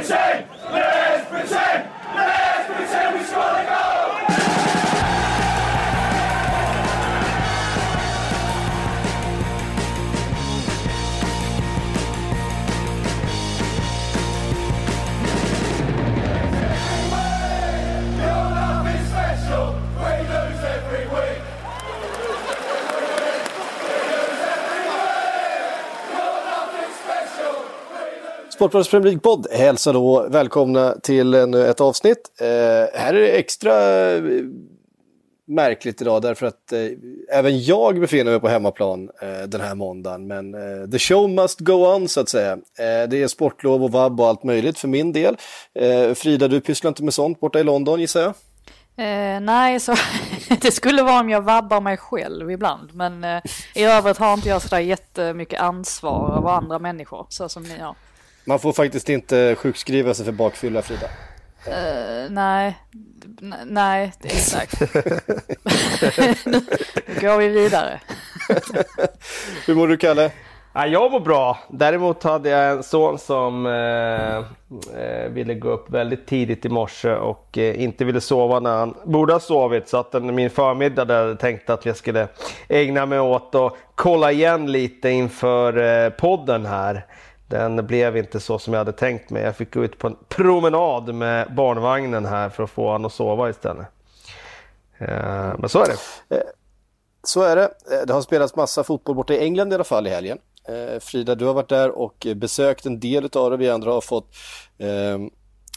insane! Sportbladets Premier League-podd hälsar då välkomna till ännu ett avsnitt. Eh, här är det extra eh, märkligt idag därför att eh, även jag befinner mig på hemmaplan eh, den här måndagen. Men eh, the show must go on så att säga. Eh, det är sportlov och vabb och allt möjligt för min del. Eh, Frida, du pysslar inte med sånt borta i London gissar jag? Eh, nej, så det skulle vara om jag vabbar mig själv ibland. Men eh, i övrigt har inte jag sådär jättemycket ansvar över andra människor så som ni har. Man får faktiskt inte sjukskriva sig för bakfylla Frida. Eh, nej, N- nej, det är exakt. nu går vi vidare. Hur mår du Kalle? Ja, jag mår bra. Däremot hade jag en son som eh, eh, ville gå upp väldigt tidigt i morse och eh, inte ville sova när han borde ha sovit. Så att den, min förmiddag där hade jag tänkt att jag skulle ägna mig åt att kolla igen lite inför eh, podden här. Den blev inte så som jag hade tänkt mig. Jag fick gå ut på en promenad med barnvagnen här för att få honom att sova istället. Eh, men så är det. Eh, så är det. Eh, det har spelats massa fotboll borta i England i alla fall i helgen. Frida, du har varit där och besökt en del av det. Vi andra har fått eh,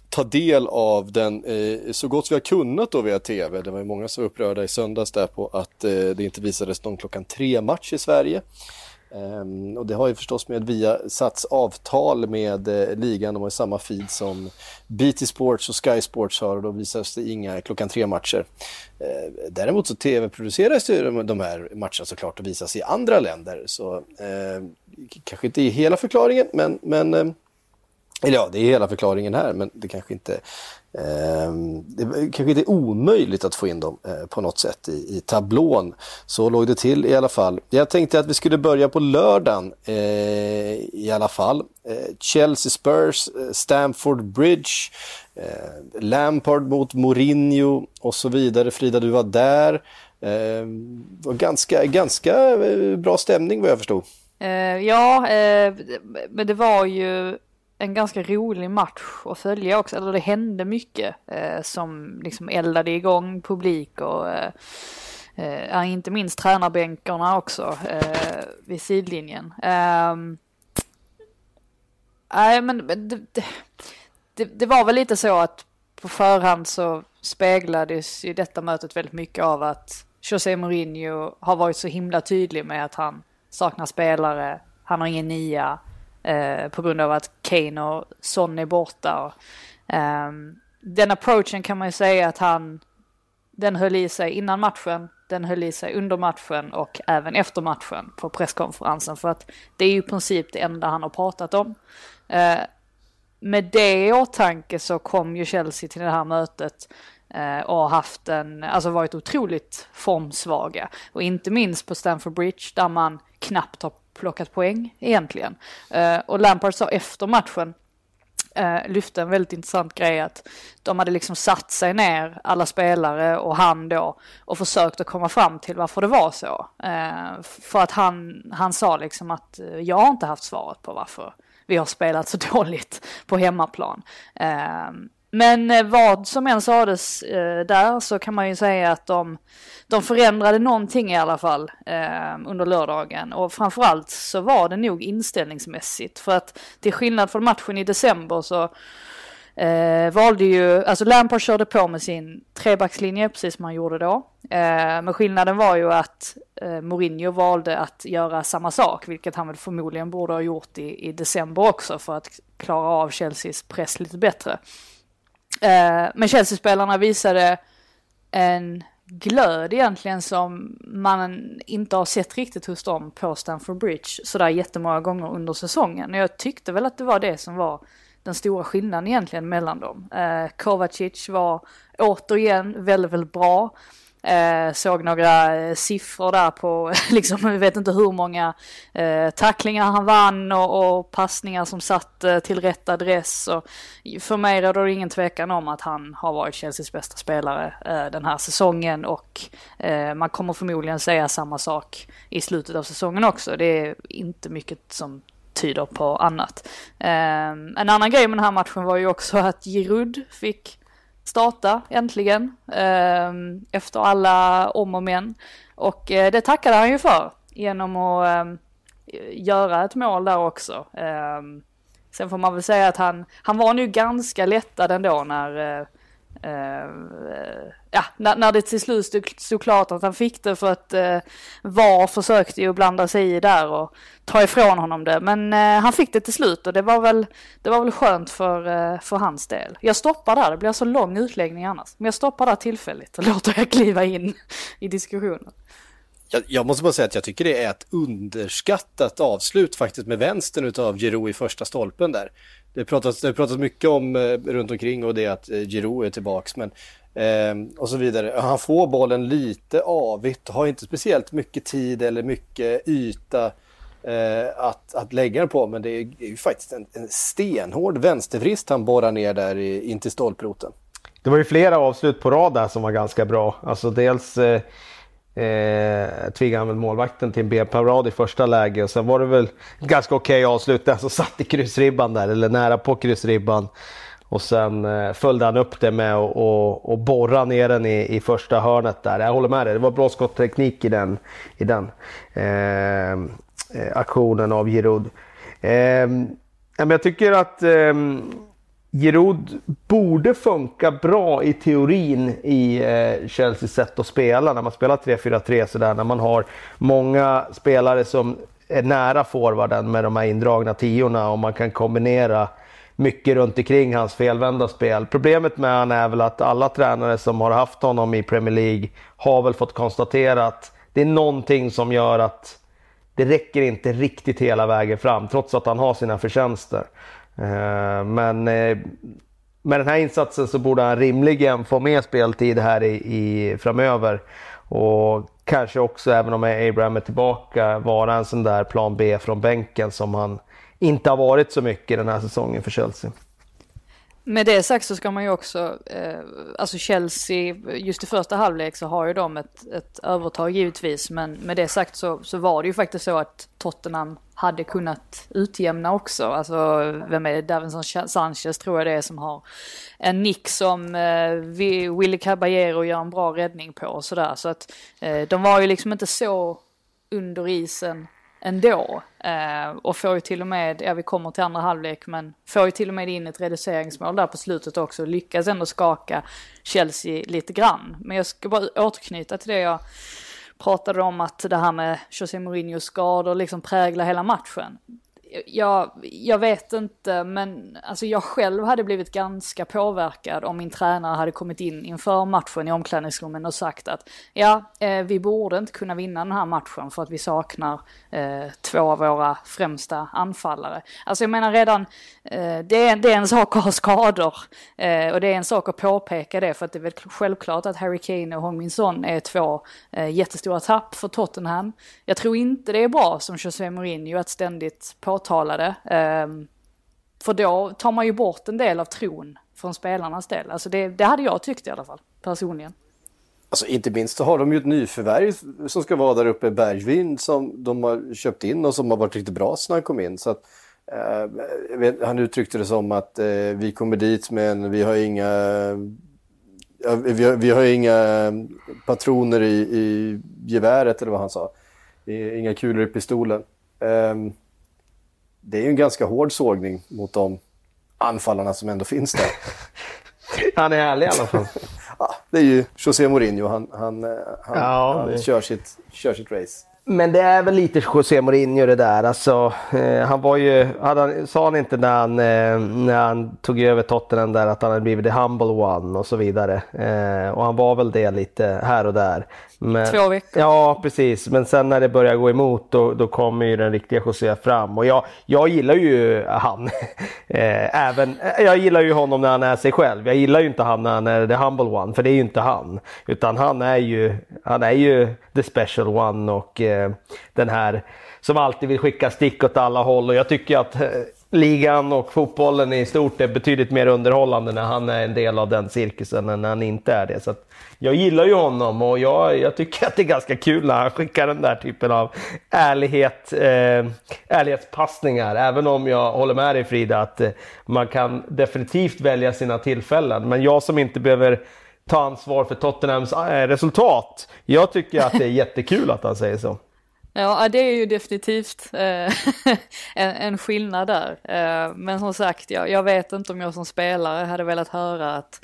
ta del av den eh, så gott vi har kunnat då via tv. Det var ju många som var upprörda i söndags där på att eh, det inte visades någon klockan tre match i Sverige. Um, och det har ju förstås med Viasats avtal med eh, ligan, de har ju samma feed som BT Sports och Sky Sports har och då visas det inga klockan tre matcher. Eh, däremot så tv-produceras ju de, de här matcherna såklart och visas i andra länder så eh, kanske inte i hela förklaringen men, men ehm, eller ja, det är hela förklaringen här, men det kanske inte, eh, det kanske inte är omöjligt att få in dem eh, på något sätt i, i tablån. Så låg det till i alla fall. Jag tänkte att vi skulle börja på lördagen eh, i alla fall. Eh, Chelsea Spurs, eh, Stamford Bridge, eh, Lampard mot Mourinho och så vidare. Frida, du var där. Eh, det var ganska, ganska eh, bra stämning vad jag förstod. Eh, ja, eh, men det var ju en ganska rolig match att följa också. Eller det hände mycket eh, som liksom eldade igång publik och eh, eh, inte minst tränarbänkarna också eh, vid sidlinjen. Ehm, nej, men men det, det, det, det var väl lite så att på förhand så speglades ju detta mötet väldigt mycket av att José Mourinho har varit så himla tydlig med att han saknar spelare, han har ingen nia eh, på grund av att Kane och Son är borta. Och, den approachen kan man ju säga att han, den höll i sig innan matchen, den höll i sig under matchen och även efter matchen på presskonferensen för att det är ju i princip det enda han har pratat om. Eh, med det i åtanke så kom ju Chelsea till det här mötet eh, och har haft en, alltså varit otroligt formsvaga. Och inte minst på Stamford Bridge där man knappt har plockat poäng egentligen. Eh, och Lampard sa efter matchen, eh, lyfte en väldigt intressant grej att de hade liksom satt sig ner, alla spelare och han då, och försökt att komma fram till varför det var så. Eh, för att han, han sa liksom att eh, jag har inte haft svaret på varför vi har spelat så dåligt på hemmaplan. Eh, men eh, vad som än sades eh, där så kan man ju säga att de, de förändrade någonting i alla fall eh, under lördagen och framförallt så var det nog inställningsmässigt för att till skillnad från matchen i december så Eh, valde ju, alltså Lampard körde på med sin trebackslinje precis som han gjorde då. Eh, men skillnaden var ju att eh, Mourinho valde att göra samma sak, vilket han väl förmodligen borde ha gjort i, i december också för att klara av Chelseas press lite bättre. Eh, men Chelsea-spelarna visade en glöd egentligen som man inte har sett riktigt hos dem på Stamford Bridge sådär jättemånga gånger under säsongen. Jag tyckte väl att det var det som var den stora skillnaden egentligen mellan dem. Eh, Kovacic var återigen väldigt, väldigt bra. Eh, såg några eh, siffror där på, liksom, jag vet inte hur många eh, tacklingar han vann och, och passningar som satt eh, till rätt adress. Och för mig råder det ingen tvekan om att han har varit Chelseas bästa spelare eh, den här säsongen och eh, man kommer förmodligen säga samma sak i slutet av säsongen också. Det är inte mycket som tyder på annat. Eh, en annan grej med den här matchen var ju också att Giroud fick starta äntligen ehm, efter alla om och men. Och eh, det tackade han ju för genom att ehm, göra ett mål där också. Ehm, sen får man väl säga att han, han var nu ganska lättad ändå när eh, Eh, eh, ja, när, när det till slut stod, stod klart att han fick det för att uh, VAR försökte ju blanda sig i där och ta ifrån honom det. Men uh, han fick det till slut och det var väl, det var väl skönt för, uh, för hans del. Jag stoppar där, det blir så lång utläggning annars. Men jag stoppar där tillfälligt och låter jag kliva in i diskussionen. Jag, jag, måste bara säga att jag tycker det är ett underskattat avslut faktiskt med vänstern utav Giroud i första stolpen där. Det pratas, det pratas mycket om eh, runt omkring och det att eh, Giroud är tillbaks men eh, och så vidare. Han får bollen lite avigt, har inte speciellt mycket tid eller mycket yta eh, att, att lägga den på men det är, är ju faktiskt en, en stenhård vänstervrist han borrar ner där i, in till stolproten. Det var ju flera avslut på rad där som var ganska bra. Alltså dels eh, eh, tvingade han väl målvakten till en benparad i första läget och sen var det väl ganska okej okay avslut Den alltså, som satt i kryssribban där eller nära på kryssribban. Och sen eh, följde han upp det med att och, och borra ner den i, i första hörnet där. Jag håller med dig, det var bra skottteknik i den, i den eh, eh aktionen av Giroud. Eh, jag tycker att eh, Giroud borde funka bra i teorin i eh, Chelseas sätt att spela när man spelar 3-4-3 sådär. När man har många spelare som är nära forwarden med de här indragna tiorna och man kan kombinera mycket runt omkring hans felvända spel. Problemet med honom är väl att alla tränare som har haft honom i Premier League har väl fått konstatera att det är någonting som gör att det räcker inte riktigt hela vägen fram trots att han har sina förtjänster. Eh, men eh, med den här insatsen så borde han rimligen få mer speltid här i, i framöver. Och kanske också, även om Abraham är tillbaka, vara en sån där plan B från bänken som han inte har varit så mycket den här säsongen för Chelsea. Med det sagt så ska man ju också, eh, alltså Chelsea, just i första halvlek så har ju de ett, ett övertag givetvis, men med det sagt så, så var det ju faktiskt så att Tottenham hade kunnat utjämna också. Alltså vem är det? Davinson Sanchez tror jag det är som har en nick som eh, Willy Caballero gör en bra räddning på och sådär. Så att eh, de var ju liksom inte så under isen ändå. Eh, och får ju till och med, ja vi kommer till andra halvlek, men får ju till och med in ett reduceringsmål där på slutet också. Lyckas ändå skaka Chelsea lite grann. Men jag ska bara återknyta till det jag pratade om att det här med José Mourinhos skador liksom präglar hela matchen jag, jag vet inte, men alltså jag själv hade blivit ganska påverkad om min tränare hade kommit in inför matchen i omklädningsrummen och sagt att ja, eh, vi borde inte kunna vinna den här matchen för att vi saknar eh, två av våra främsta anfallare. Alltså jag menar redan, eh, det, är, det är en sak att ha skador eh, och det är en sak att påpeka det för att det är väl självklart att Harry Kane och Hong Min Son är två eh, jättestora tapp för Tottenham. Jag tror inte det är bra som José Mourinho att ständigt påtala påtalade. Ehm, för då tar man ju bort en del av tron från spelarnas del. Alltså det, det hade jag tyckt i alla fall, personligen. Alltså inte minst så har de ju ett nyförvärv som ska vara där uppe, Bergvin, som de har köpt in och som har varit riktigt bra sedan han kom in. Så att, eh, vet, han uttryckte det som att eh, vi kommer dit men vi har inga ja, vi, har, vi har inga patroner i, i geväret eller vad han sa. Inga kulor i pistolen. Eh, det är ju en ganska hård sågning mot de anfallarna som ändå finns där. han är härlig i alla fall. ja, det är ju José Mourinho. Han, han, han, ja, han kör, sitt, kör sitt race. men det är väl lite José Mourinho det där. Alltså, eh, han var ju, han, sa han inte när han, eh, när han tog över Tottenham där att han hade blivit the humble one och så vidare. Eh, och han var väl det lite här och där. Men, Två veckor. Ja, precis. Men sen när det börjar gå emot då, då kommer ju den riktiga José fram. Och jag, jag gillar ju han. eh, även, jag gillar ju honom när han är sig själv. Jag gillar ju inte han när han är the humble one, för det är ju inte han. Utan han är ju, han är ju the special one och eh, den här som alltid vill skicka stick åt alla håll. Och jag tycker att eh, ligan och fotbollen i stort är betydligt mer underhållande när han är en del av den cirkusen än när han inte är det. Så jag gillar ju honom och jag, jag, tycker att det är ganska kul när han skickar den där typen av ärlighet, eh, ärlighetspassningar. Även om jag håller med dig Frida att eh, man kan definitivt välja sina tillfällen. Men jag som inte behöver ta ansvar för Tottenhams eh, resultat. Jag tycker att det är jättekul att han säger så. Ja, det är ju definitivt eh, en, skillnad där. Eh, men som sagt, jag, jag vet inte om jag som spelare hade velat höra att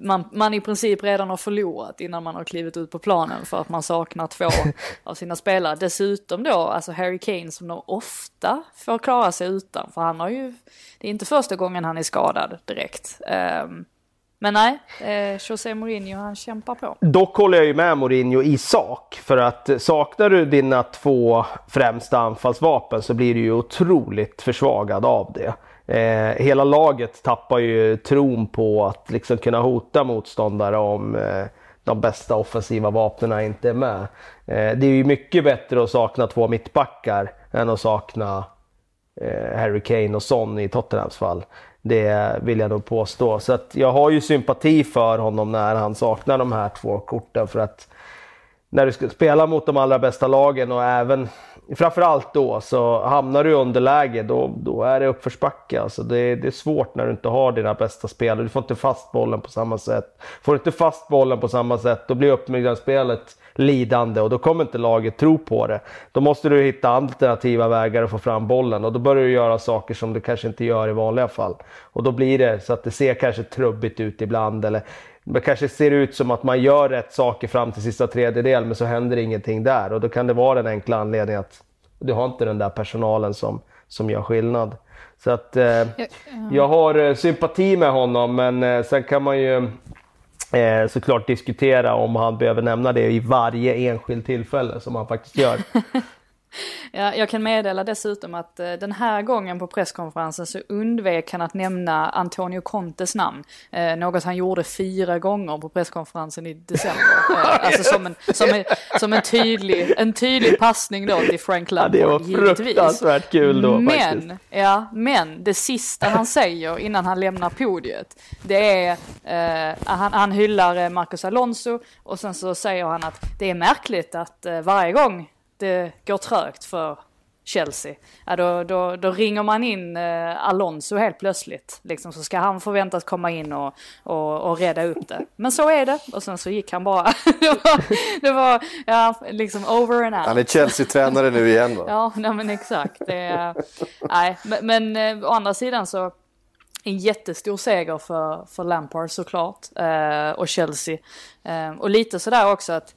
man, man i princip redan har förlorat innan man har klivit ut på planen för att man saknar två av sina spelare. Dessutom då, alltså Harry Kane som de ofta får klara sig utan, för han har ju, det är inte första gången han är skadad direkt. Um, men nej, eh, José Mourinho han kämpar på. Dock håller jag ju med Mourinho i sak. För att saknar du dina två främsta anfallsvapen så blir du ju otroligt försvagad av det. Eh, hela laget tappar ju tron på att liksom kunna hota motståndare om eh, de bästa offensiva vapnen inte är med. Eh, det är ju mycket bättre att sakna två mittbackar än att sakna eh, Harry Kane och Son i Tottenhams fall. Det vill jag nog påstå. Så att jag har ju sympati för honom när han saknar de här två korten. För att när du ska spela mot de allra bästa lagen och även framförallt då så hamnar du i underläge då, då är det uppförsbacke. Alltså det, det är svårt när du inte har dina bästa spelare. Du får inte fast bollen på samma sätt. Får du inte fast bollen på samma sätt då blir uppbyggnadsspelet lidande och då kommer inte laget tro på det. Då måste du hitta alternativa vägar att få fram bollen och då börjar du göra saker som du kanske inte gör i vanliga fall. Och då blir det så att det ser kanske trubbigt ut ibland eller det kanske ser ut som att man gör rätt saker fram till sista tredjedel men så händer ingenting där och då kan det vara den enkla anledningen att du har inte den där personalen som, som gör skillnad. Så att eh, jag har eh, sympati med honom men eh, sen kan man ju eh, såklart diskutera om han behöver nämna det i varje enskilt tillfälle som han faktiskt gör. Ja, jag kan meddela dessutom att eh, den här gången på presskonferensen så undvek han att nämna Antonio Contes namn. Eh, något han gjorde fyra gånger på presskonferensen i december. Eh, alltså som en, som en, som en, tydlig, en tydlig passning då till Frank Lampard, ja, Det var fruktansvärt kul då men, faktiskt. Ja, men det sista han säger innan han lämnar podiet, det är, eh, han, han hyllar Marcus Alonso och sen så säger han att det är märkligt att varje gång det går trögt för Chelsea, ja, då, då, då ringer man in eh, Alonso helt plötsligt. Liksom, så ska han förväntas komma in och, och, och rädda upp det. Men så är det. Och sen så gick han bara. det var, det var ja, liksom over and out. Han är Chelsea-tränare nu igen va? ja, nej, men exakt. Det, nej, men, men eh, å andra sidan så en jättestor seger för, för Lampard såklart. Eh, och Chelsea. Eh, och lite sådär också att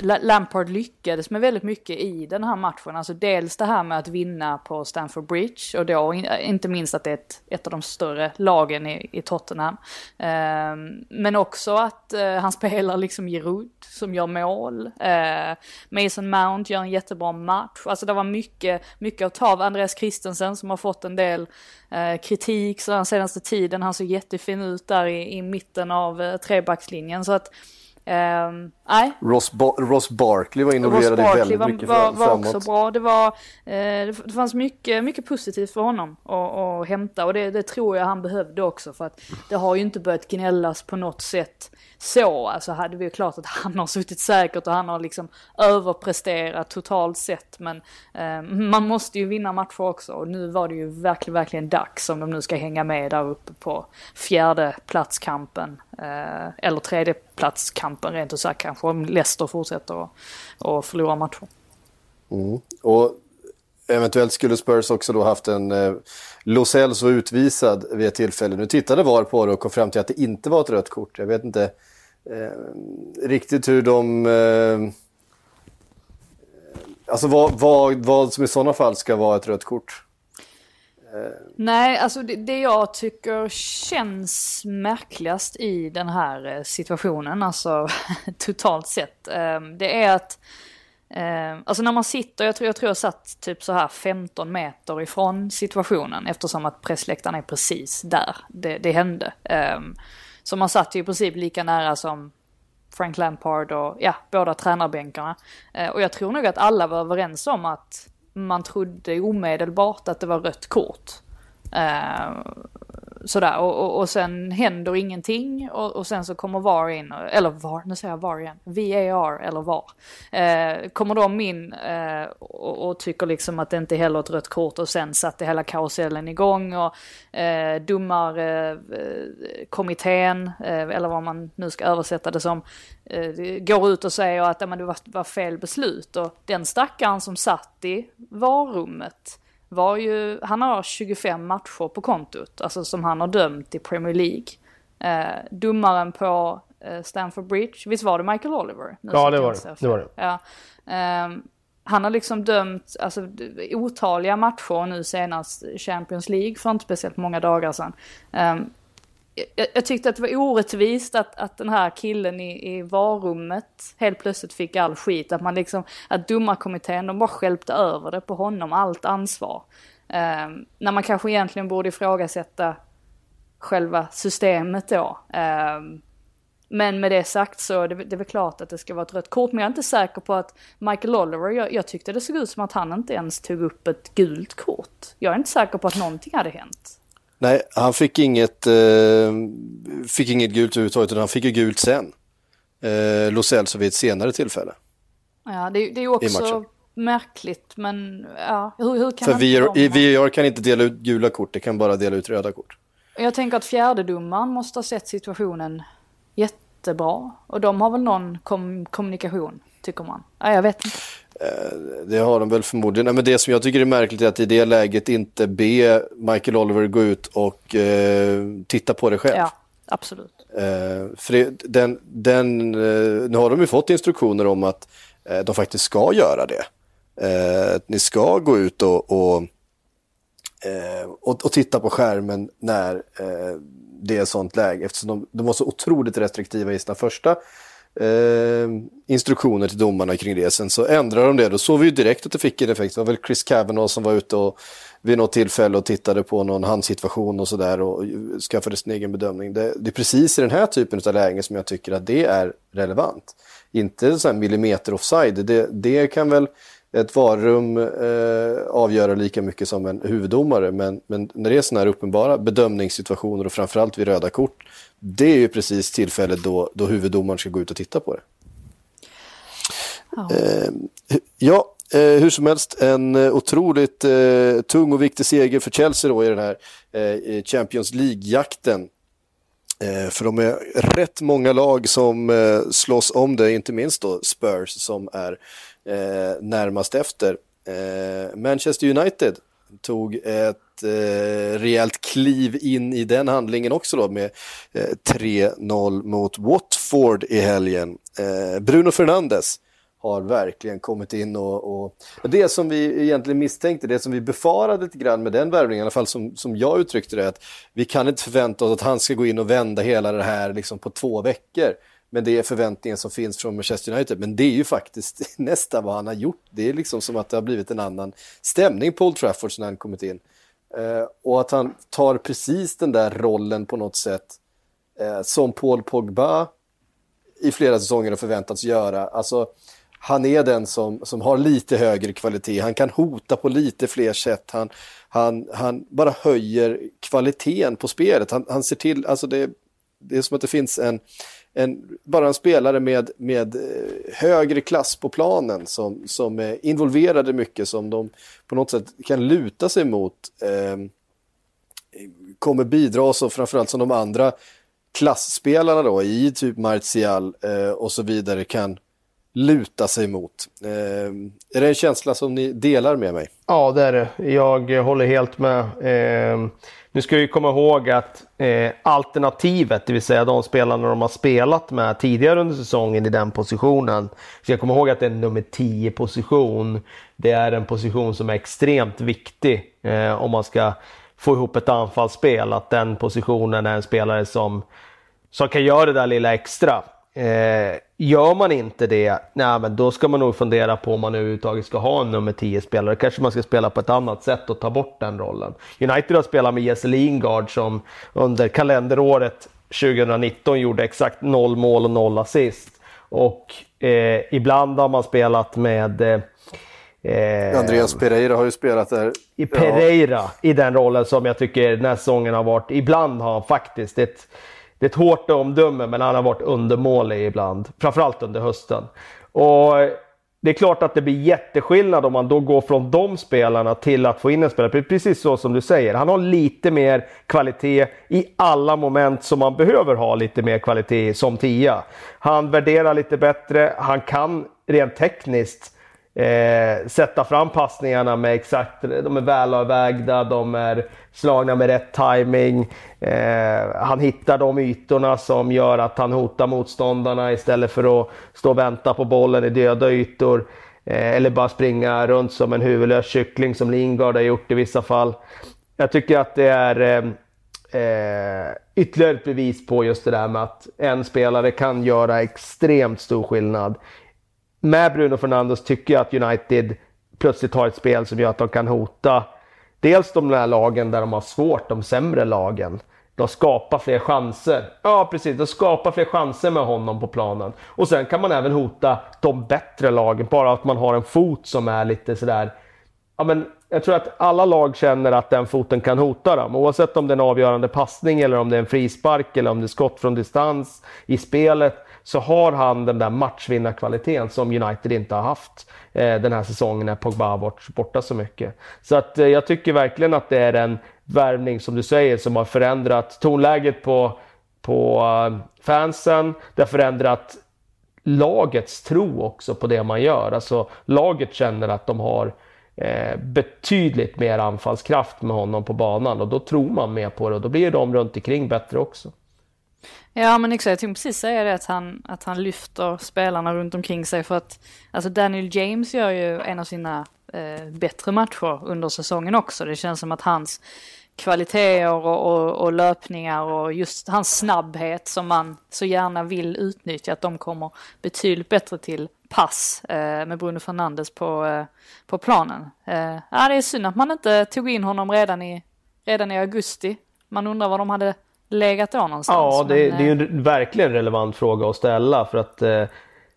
Lampard lyckades med väldigt mycket i den här matchen. Alltså dels det här med att vinna på Stamford Bridge och då inte minst att det är ett, ett av de större lagen i, i Tottenham. Um, men också att uh, han spelar liksom Giroud som gör mål. Uh, Mason Mount gör en jättebra match. Alltså det var mycket, mycket att ta av. Andreas Christensen som har fått en del uh, kritik så den senaste tiden. Han såg jättefin ut där i, i mitten av uh, trebackslinjen. Så att Um, nej. Ross, ba Ross Barkley var involverad i väldigt var, mycket var, var också bra. Det, var, eh, det fanns mycket, mycket positivt för honom att, att hämta och det, det, tror jag han behövde också för att det har ju inte börjat gnällas på något sätt så. Alltså hade vi klart att han har suttit säkert och han har liksom överpresterat totalt sett men eh, man måste ju vinna matcher också och nu var det ju verkligen, verkligen dags om de nu ska hänga med där uppe på fjärde platskampen eh, eller tredje platskampen rent ut sagt kanske om Leicester fortsätter att förlora matcher. Mm. Och eventuellt skulle Spurs också då haft en eh, Losell så utvisad vid ett tillfälle. Nu tittade VAR på det och kom fram till att det inte var ett rött kort. Jag vet inte eh, riktigt hur de... Eh, Alltså vad, vad, vad som i sådana fall ska vara ett rött kort? Nej, alltså det, det, jag tycker känns märkligast i den här eh, situationen, alltså totalt sett, ehm, det är att ehm, Alltså när man sitter, jag tror, jag tror jag satt typ så här 15 meter ifrån situationen eftersom att pressläktaren är precis där det, det hände. Ehm, så man satt ju i princip lika nära som Frank Lampard och ja, båda tränarbänkarna. Eh, och jag tror nog att alla var överens om att man trodde omedelbart att det var rött kort. Eh, sådär, och, och, och, sen händer ingenting och, och, sen så kommer VAR in, eller VAR, nu säger jag VAR igen, VAR eller VAR. Eh, kommer de in eh, och, och, tycker liksom att det inte heller är ett rött kort och sen satte hela karusellen igång och eh, uh, domarkommittén, eh, eh, eller vad man nu ska översätta det som, går ut och säger att det var, var fel beslut. Och den stackaren som satt i VAR-rummet var ju, han har 25 matcher på kontot, alltså som han har dömt i Premier League. Eh, domaren på eh, Stamford Bridge, visst var det Michael Oliver? Nu ja, det var det. det var det. Ja. Eh, han har liksom dömt alltså, otaliga matcher nu senast Champions League för inte speciellt många dagar sedan. Um, jag, jag, tyckte att det var orättvist att, att den här killen i, i varummet helt plötsligt fick all skit. Att man liksom, att domarkommittén, de bara skälpte över det på honom, allt ansvar. Eh, när man kanske egentligen borde ifrågasätta själva systemet då. Eh, men med det sagt så det, det är väl klart att det ska vara ett rött kort. Men jag är inte säker på att Michael Oliver, jag, jag tyckte det såg ut som att han inte ens tog upp ett gult kort. Jag är inte säker på att någonting hade hänt. Nej, han fick inget, eh, fick inget gult överhuvudtaget, utan han fick ju gult sen. Eh, Lo Celso vid ett senare tillfälle. Ja, det, det är ju också märkligt, men ja, hur, hur kan För VR, VAR kan inte dela ut gula kort, det kan bara dela ut röda kort. Jag tänker att fjärdedomaren måste ha sett situationen jättebra. Och de har väl någon kom kommunikation, tycker man. Ja, jag vet inte. Eh, det har de väl förmodligen. Men det som jag tycker är märkligt är att i det läget inte be Michael Oliver gå ut och eh, titta på det själv. Ja, absolut. Eh, för det, den, den, eh, nu har de ju fått instruktioner om att eh, de faktiskt ska göra det. Eh, ni ska gå ut och, och, och, och titta på skärmen när det är sånt läge eftersom de, de var så otroligt restriktiva i sina första eh, instruktioner till domarna kring det. Sen så ändrade de det. Då såg vi ju direkt att det fick en effekt. Det var väl Chris Kavanaugh som var ute och vid något tillfälle och tittade på någon handsituation och sådär och skaffade sin egen bedömning. Det, det, är precis i den här typen av lägen som jag tycker att det är relevant. Inte så här millimeter offside. Det, det kan väl ett varum eh, avgöra lika mycket som en huvuddomare. Men, men när det är sådana här uppenbara bedömningssituationer och framförallt vid röda kort det är ju precis tillfället då, då huvuddomaren ska gå ut och titta på det. Ja, eh, ja eh, hur som helst en eh, otroligt tung och viktig seger för Chelsea då i den här Champions League-jakten. För de är rätt många lag som slåss om det, inte minst då Spurs som är närmast efter. Manchester United tog ett eh, rejält kliv in i den handlingen också då med eh, 3-0 mot Watford i helgen. Eh, Bruno Fernandes har verkligen kommit in och, och, det som vi egentligen misstänkte, det som vi befarade lite grann med den värvningen, i alla fall som, som jag uttryckte det, att vi kan inte förvänta oss att han ska gå in och vända hela det här liksom på två veckor. Men det är förväntningen som finns från Manchester United. Men det är ju faktiskt nästan vad han har gjort. Det är liksom som att det har blivit en annan stämning på Old Trafford när han kommit in. Eh, och att han tar precis den där rollen på något sätt eh, som Paul Pogba i flera säsonger har förväntats göra. Alltså, han är den som, som har lite högre kvalitet. Han kan hota på lite fler sätt. Han, han, han bara höjer kvaliteten på spelet. Han, han ser till, alltså det, det är som att det finns en, en, bara en spelare med, med eh, högre klass på planen som, som är involverade mycket, som de på något sätt kan luta sig mot. Eh, kommer bidra så framförallt som de andra klassspelarna då i typ Martial eh, och så vidare kan luta sig mot. Eh, är det en känsla som ni delar med mig? Ja, det är det. Jag håller helt med. Eh, nu ska vi komma ihåg att eh, alternativet, det vill säga de spelarna de har spelat med tidigare under säsongen i den positionen. Så jag kommer ihåg att det är en nummer 10 position. Det är en position som är extremt viktig eh, om man ska få ihop ett anfallsspel. Att den positionen är en spelare som, som kan göra det där lilla extra. Eh, gör man inte det, nej, men då ska man nog fundera på om man överhuvudtaget ska ha en nummer 10-spelare. Kanske man ska spela på ett annat sätt och ta bort den rollen. United har spelat med Jesse Lingard som under kalenderåret 2019 gjorde exakt noll mål och noll assist. Och eh, ibland har man spelat med eh, Eh, Andreas Pereira har ju spelat där. I Pereira, ja. i den rollen som jag tycker den här säsongen har varit. Ibland har han faktiskt ett det är ett hårt omdöme, men han har varit undermålig ibland. Framförallt under hösten. Och det är klart att det blir jätteskillnad om man då går från de spelarna till att få in en spelare. Precis så som du säger. Han har lite mer kvalitet i alla moment som man behöver ha lite mer kvalitet som tia. Han värderar lite bättre. Han kan rent tekniskt eh, sätta fram passningarna med exakt, de är välavvägda, de är slagna med rätt timing. Eh, han hittar de ytorna som gör att han hotar motståndarna istället för att stå och vänta på bollen i döda ytor. Eh, eller bara springa runt som en huvudlös kyckling som Lingard har gjort i vissa fall. Jag tycker att det är eh, eh ytterligare ett bevis på just det där med att en spelare kan göra extremt stor skillnad med Bruno Fernandes tycker jag att United plötsligt har ett spel som gör att de kan hota dels de där lagen där de har svårt, de sämre lagen. De skapar fler chanser. Ja, precis. De skapar fler chanser med honom på planen. Och sen kan man även hota de bättre lagen, bara att man har en fot som är lite sådär... Ja, men jag tror att alla lag känner att den foten kan hota dem. Oavsett om det är en avgörande passning eller om det är en frispark eller om det är skott från distans i spelet så har han den där matchvinnarkvaliteten som United inte har haft eh, den här säsongen när Pogba har varit borta så mycket. Så att eh, jag tycker verkligen att det är en värvning som du säger som har förändrat tonläget på, på uh, fansen. Det har förändrat lagets tro också på det man gör. Alltså laget känner att de har eh, betydligt mer anfallskraft med honom på banan och då tror man mer på det och då blir de runt omkring bättre också. Ja men exakt, jag tänkte precis säga det att han, att han lyfter spelarna runt omkring sig för att alltså Daniel James gör ju en av sina eh, bättre matcher under säsongen också. Det känns som att hans kvaliteter och, och, och, löpningar och just hans snabbhet som man så gärna vill utnyttja, att de kommer betydligt bättre till pass eh, med Bruno Fernandes på, eh, på planen. Eh, ja, det är synd att man inte tog in honom redan i, redan i augusti. Man undrar vad de hade legat då någonstans. Ja, det, men, det är ju en verkligen relevant fråga att ställa för att eh,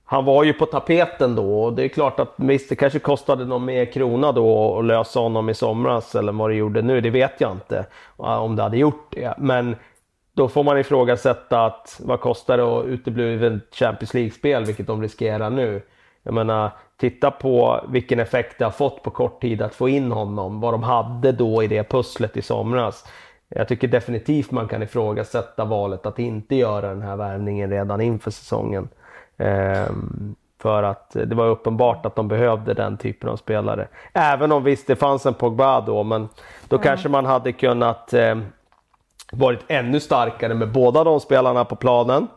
han var ju på tapeten då och det är klart att visst, det kanske kostade någon mer krona då att lösa honom i somras eller vad det gjorde nu, det vet jag inte om det hade gjort det. Men då får man ifrågasätta att vad kostar det att utebli Champions League-spel, vilket de riskerar nu. Jag menar, titta på vilken effekt det har fått på kort tid att få in honom, vad de hade då i det pusslet i somras. Jag tycker definitivt man kan ifrågasätta valet att inte göra den här värvningen redan inför säsongen. Ehm, för att det var uppenbart att de behövde den typen av spelare. Även om visst det fanns en Pogba då, men då mm. kanske man hade kunnat eh, varit ännu starkare med båda de spelarna på planen.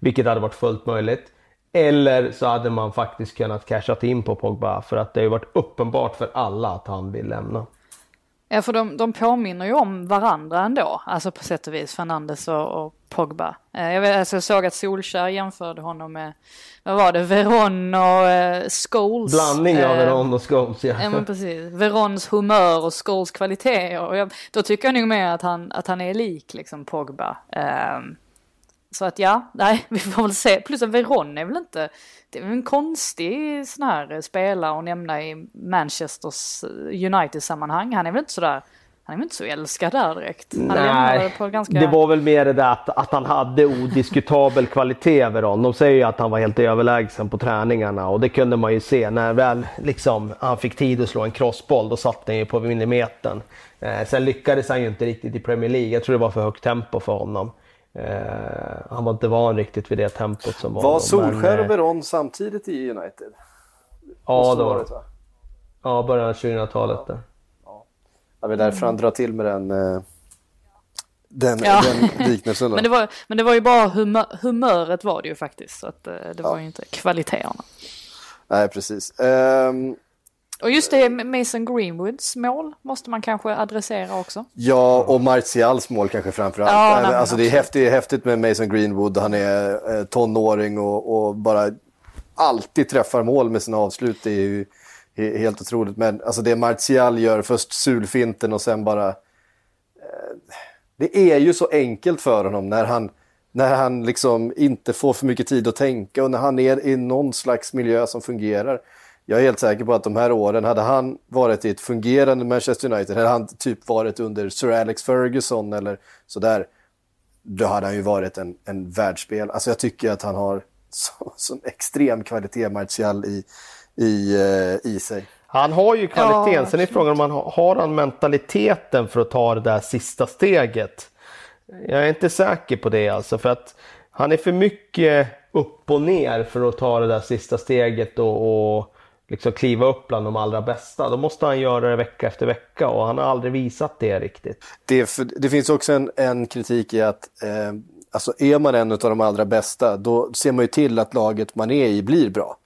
Vilket hade varit fullt möjligt. Eller så hade man faktiskt kunnat cashat in på Pogba för att det har varit uppenbart för alla att han vill lämna. Ja, för de, de påminner ju om varandra ändå, alltså på sätt och vis, Fernandes och, och Pogba. Eh, jag, vet, alltså jag såg att Solskär jämförde honom med, vad var det, Veron och eh, Scholes. Blandning av eh, Veron och Scholes, ja. Ja, men precis. Verons humör och Scholes kvalitet. Och jag, då tycker jag nog mer att han, att han är lik liksom Pogba. Eh, så att ja, nej, vi får väl se. Plus att Veron är väl inte, det är väl en konstig sån här spelare att nämna i Manchesters United-sammanhang. Han är väl inte sådär, han är väl inte så älskad där direkt. Han Nej, ganska... det var väl mer det där att, att han hade odiskutabel kvalitet Veron. De säger ju att han var helt överlägsen på träningarna och det kunde man ju se när väl liksom, han fick tid att slå en crossboll. Då satt den ju på millimetern. Eh, sen lyckades han ju inte riktigt i Premier League. Jag tror det var för högt tempo för honom. Eh, han var inte van riktigt vid det tempot som var. Var Solskär och eh, Veron samtidigt i United? Ja, det var det. va? Ja, början av 2000-talet. där. Ja, det är därför han drar till med den, eh, den, Ja. den liknelsen. Men det, var, men det var ju bara humör, humöret var det ju faktiskt. Så att, det var Ja. ju inte kvaliteterna. Nej, precis. Ehm, Och just det, Mason Greenwoods mål måste man kanske adressera också. Ja, och Martials mål kanske framförallt. Ja, nej, alltså, det är häftigt, häftigt med Mason Greenwood. Han är eh, tonåring och, och bara alltid träffar mål med sina avslut. Det är ju he- helt otroligt. Men alltså, det Martial gör, först sulfinten och sen bara... Eh, det är ju så enkelt för honom när han, när han liksom inte får för mycket tid att tänka och när han är i någon slags miljö som fungerar. Jag är helt säker på att de här åren, hade han varit i ett fungerande Manchester United, hade han typ varit under Sir Alex Ferguson eller sådär, då hade han ju varit en, en världsspel. Alltså jag tycker att han har så, sån extrem kvalitet, Martial, i, i, eh, i sig. Han har ju kvaliteten, Ja, sen är frågan om han har, har han mentaliteten för att ta det där sista steget. Jag är inte säker på det alltså, för att han är för mycket upp och ner för att ta det där sista steget och, och liksom kliva upp bland de allra bästa. Då måste han göra det vecka efter vecka och han har aldrig visat det riktigt. Det, det finns också en, en kritik i att eh, alltså är man en av de allra bästa, då ser man ju till att laget man är i blir bra.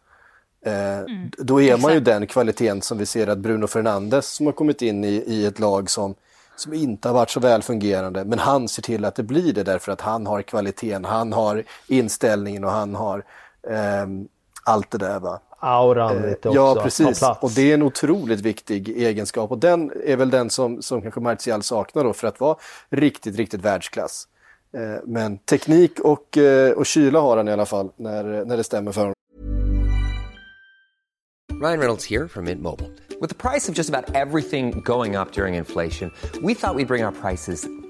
Eh, Då är man ju den kvaliteten som vi ser att Bruno Fernandes som har kommit in i, i ett lag som, som inte har varit så väl fungerande. Men han ser till att det blir det därför att han har kvaliteten, han har inställningen och han har ehm, allt det där. Va? Auran Eh, lite också, Ja, precis. Och det är en otroligt viktig egenskap. Och den är väl den som, som kanske Martial saknar då för att vara riktigt, riktigt världsklass. Eh, Men teknik och, eh, och kyla har han i alla fall när, när det stämmer för honom. Ryan Reynolds here from Mint Mobile. With the price of just about everything going up during inflation, we thought we'd bring our prices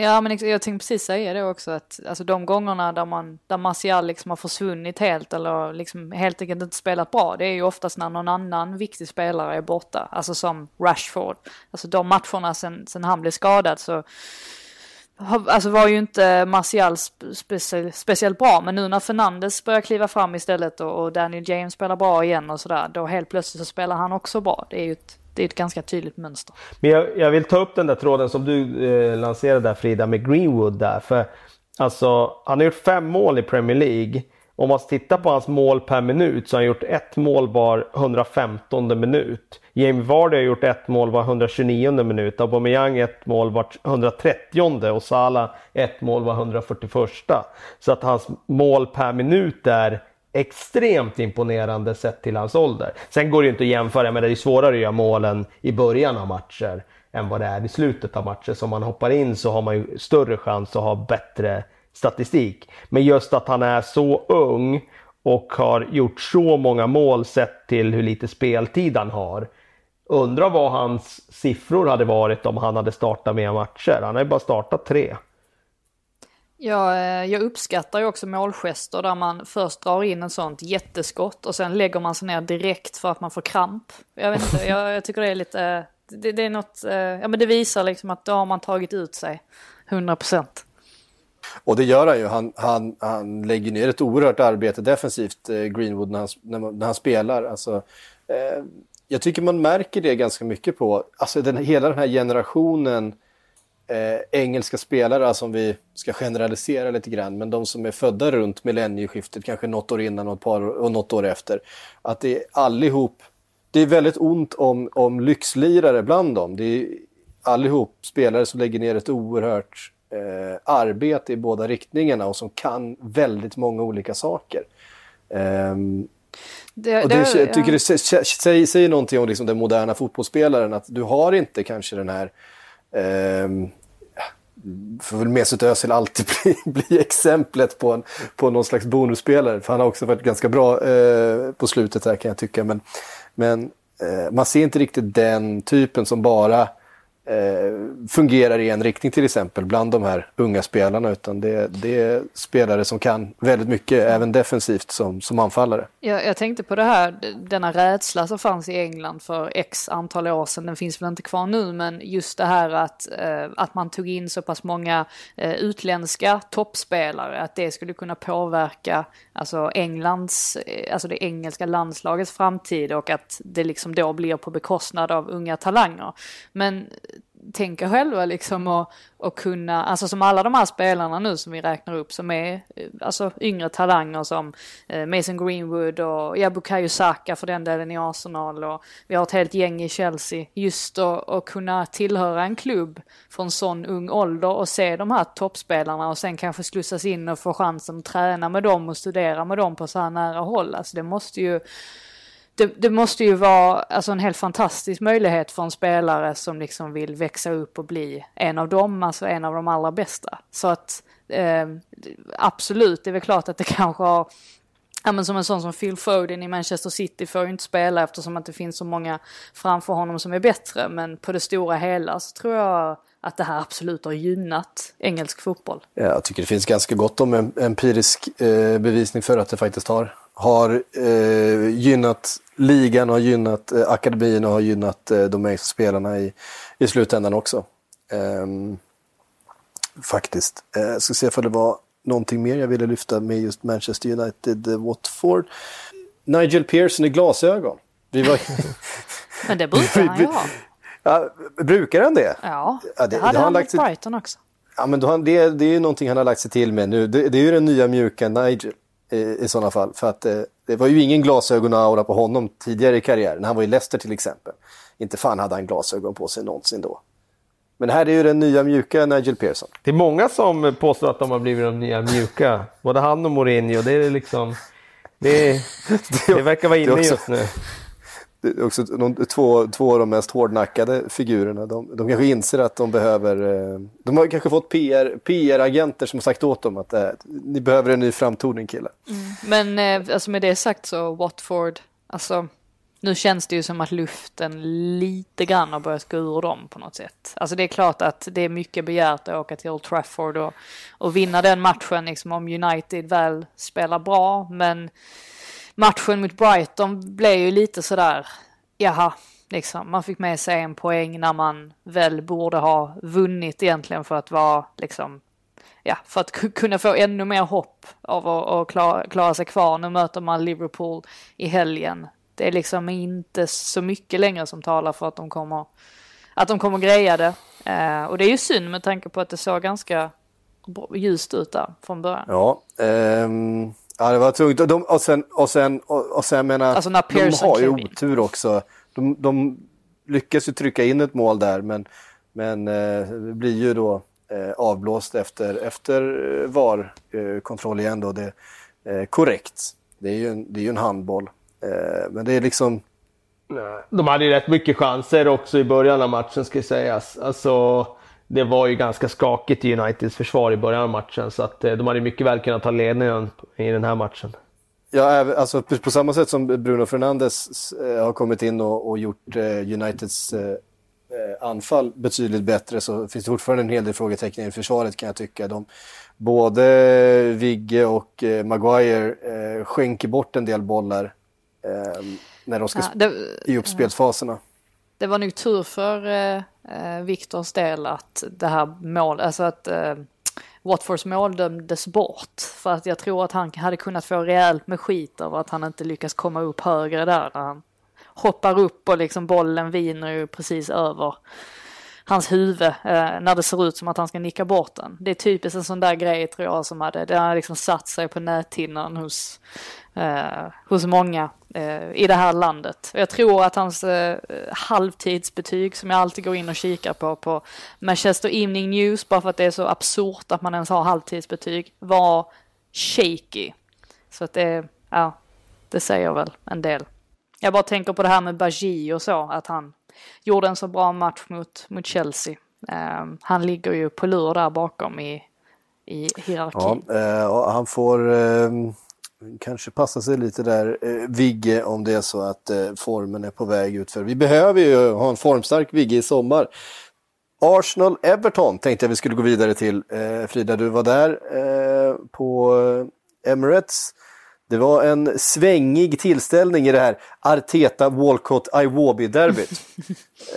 Ja, men jag tänkte precis säga det också att alltså de gångerna där man där Martial liksom har försvunnit helt eller liksom helt enkelt inte spelat bra, det är ju oftast när någon annan viktig spelare är borta, alltså som Rashford. Alltså de matcherna sen, sen han blev skadad så Alltså var ju inte Martial specie, speciellt bra, men nu när Fernandes börjar kliva fram istället och, och Daniel James spelar bra igen och sådär, då helt plötsligt så spelar han också bra. Det är ju ett, det är ett ganska tydligt mönster. Men jag, jag vill ta upp den där tråden som du eh, lanserade där Frida med Greenwood där. För alltså, han har gjort fem mål i Premier League. Om man tittar på hans mål per minut så har han gjort ett mål var 115 minut. Jamie Vardy har gjort ett mål var 129 minut. Aubameyang ett mål var 130 och Salah ett mål var 141. Så att hans mål per minut är extremt imponerande sett till hans ålder. Sen går det ju inte att jämföra, men det är ju svårare att göra målen i början av matcher än vad det är i slutet av matcher. Så om man hoppar in så har man ju större chans att ha bättre statistik. Men just att han är så ung och har gjort så många mål sett till hur lite speltid han har. Undrar vad hans siffror hade varit om han hade startat mer matcher. Han har ju bara startat tre. Ja, eh, jag uppskattar ju också målgester där man först drar in en sånt jätteskott och sen lägger man sig ner direkt för att man får kramp. Jag vet inte, jag, jag tycker det är lite, det, det är något, eh, ja men det visar liksom att då har man tagit ut sig 100 procent. Och det gör han ju. Han, han, han lägger ner ett oerhört arbete defensivt, eh, Greenwood, när han, när han spelar. Alltså, eh, jag tycker man märker det ganska mycket på alltså den, hela den här generationen eh, engelska spelare som vi ska generalisera lite grann, men de som är födda runt millennieskiftet, kanske något år innan och, ett par, och något år efter. Att det är allihop, det är väldigt ont om, om lyxlirare bland dem. Det är allihop spelare som lägger ner ett oerhört eh, arbete i båda riktningarna och som kan väldigt många olika saker. Ehm, Det, och det, det- jag tycker ja. det sä- säger, säger någonting om liksom den moderna fotbollsspelaren, att du har inte kanske den här ehm, får väl Mesut Özil alltid bli, bli exemplet på, en, på någon slags bonusspelare. För han har också varit ganska bra eh, på slutet här kan jag tycka. Men, men eh, man ser inte riktigt den typen som bara eh, Eh, fungerar i en riktning till exempel bland de här unga spelarna. Utan det, det är spelare som kan väldigt mycket, även defensivt som, som anfallare. Jag, jag tänkte på det här, denna rädsla som fanns i England för x antal år sedan, den finns väl inte kvar nu, men just det här att, eh, att man tog in så pass många eh, utländska toppspelare, att det skulle kunna påverka alltså Englands, eh, alltså det engelska landslagets framtid och att det liksom då blir på bekostnad av unga talanger. Men tänka själva liksom och, och kunna, alltså som alla de här spelarna nu som vi räknar upp som är eh, alltså yngre talanger som eh, Mason Greenwood och ja, Bukayo Saka för den delen i Arsenal och vi har ett helt gäng i Chelsea. Just att kunna tillhöra en klubb från sån ung ålder och se de här toppspelarna och sen kanske slussas in och få chansen att träna med dem och studera med dem på så här nära håll. Alltså det måste ju det, det, måste ju vara alltså en helt fantastisk möjlighet för en spelare som liksom vill växa upp och bli en av dem, alltså en av de allra bästa. Så att eh, absolut, det är väl klart att det kanske har Ja men som en sån som Phil Foden i Manchester City får ju inte spela eftersom att det finns så många framför honom som är bättre. Men på det stora hela så tror jag att det här absolut har gynnat engelsk fotboll. Jag tycker det finns ganska gott om empirisk eh, bevisning för att det faktiskt har, har eh, gynnat ligan, har gynnat eh, akademin och har gynnat eh, de engelska spelarna i, i slutändan också. Ehm, faktiskt. Eh, jag ska se ifall det var någonting mer jag ville lyfta med just Manchester United, eh, Watford. Nigel Pearson i glasögon. Vi var... Men det brukar han ju ha. Ja, brukar han det? Ja, det, det hade det han mot Brighton också. Ja, men då, det, det är ju någonting han har lagt sig till med nu. Det, det är ju den nya mjuka Nigel i, sådana fall. För att eh, det var ju ingen glasögon-aura på honom tidigare i karriären. Han var i Leicester till exempel. Inte fan hade han glasögon på sig någonsin då. Men här är ju den nya mjuka Nigel Pearson. Det är många som påstår att de har blivit de nya mjuka. Både han och Mourinho. Det är liksom... Det, det verkar vara inne just nu också de, två, två av de mest hårdnackade figurerna. De, de kanske inser att de behöver... Eh, de har kanske fått PR, PR-agenter som har sagt åt dem att äh, ni behöver en ny framtoning killar. Mm. Men eh, alltså med det sagt så Watford, alltså nu känns det ju som att luften lite grann har börjat gå ur dem på något sätt. Alltså det är klart att det är mycket begärt att åka till Old Trafford och, och vinna den matchen liksom om United väl spelar bra. Men matchen mot Brighton blev ju lite sådär, jaha, liksom. Man fick med sig en poäng när man väl borde ha vunnit egentligen för att vara liksom ja, för att kunna få ännu mer hopp av att, klara, klara sig kvar. Nu möter man Liverpool i helgen. Det är liksom inte så mycket längre som talar för att de kommer, att de kommer greja det. Eh, och det är ju synd med tanke på att det såg ganska ljust ut där från början. Ja, ehm, Ja, det var tungt. Och, de, och sen, och sen, och, och sen menar, alltså när de har ju otur också. De, de lyckas ju trycka in ett mål där, men, men eh, det blir ju då eh, avblåst efter, efter eh, VAR-kontroll igen då. Det, eh, korrekt. Det är ju en, det är ju en handboll. Eh, men det är liksom... De hade ju rätt mycket chanser också i början av matchen ska sägas. Alltså det var ju ganska skakigt i Uniteds försvar i början av matchen så att eh, de hade mycket väl kunnat ta ledningen i den här matchen. Ja, alltså på samma sätt som Bruno Fernandes eh, har kommit in och, och gjort eh, Uniteds anfall betydligt bättre så finns det fortfarande en hel del frågetecken i försvaret kan jag tycka. De, både Vigge och Maguire skänker bort en del bollar när de ska ja, det, i uppspelsfaserna. Det var nog tur för eh, Viktors del att det här mål, alltså att eh, Watfords mål dömdes bort. För att jag tror att han hade kunnat få rejält med skit över att han inte lyckas komma upp högre där. När han hoppar upp och liksom bollen viner ju precis över hans huvud eh, när det ser ut som att han ska nicka bort den. Det är typiskt en sån där grej tror jag som hade, det har liksom satt sig på näthinnan hos, eh, hos många eh, i det här landet. Jag tror att hans eh, halvtidsbetyg som jag alltid går in och kikar på på Manchester Evening News, bara för att det är så absurt att man ens har halvtidsbetyg, var shaky. Så att det, ja, det säger väl en del. Jag bara tänker på det här med Bagi och så, att han gjorde en så bra match mot, mot Chelsea. Um, han ligger ju på lur där bakom i, i hierarkin. Ja, uh, han får Uh kanske passa sig lite där, eh, Vigge, om det är så att eh, formen är på väg ut. För vi behöver ju ha en formstark Vigge i sommar. Arsenal-Everton tänkte jag vi skulle gå vidare till. Eh, Frida, du var där eh, på Emirates. Det var en svängig tillställning i det här Arteta Walcott Iwobi-derbyt.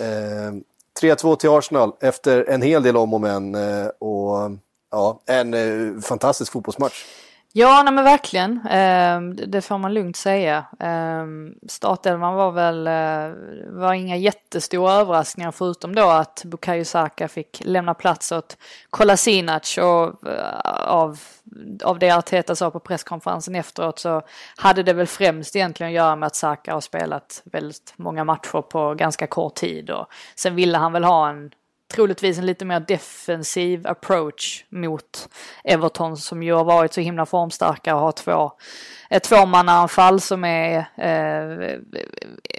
eh, 3-2 till Arsenal efter en hel del om och men. Eh, och ja, en eh, fantastisk fotbollsmatch. Ja, nej men verkligen. Ehm, det får man lugnt säga. Ehm, startelvan var väl eh, var inga jättestora överraskningar förutom då att Bukayo Saka fick lämna plats åt Kolasinac och eh, av, av det Arteta sa på presskonferensen efteråt så hade det väl främst egentligen att göra med att Saka har spelat väldigt många matcher på ganska kort tid och sen ville han väl ha en troligtvis en lite mer defensiv approach mot Everton som ju har varit så himla formstarka och har två, ett tvåmannaanfall som är, eh,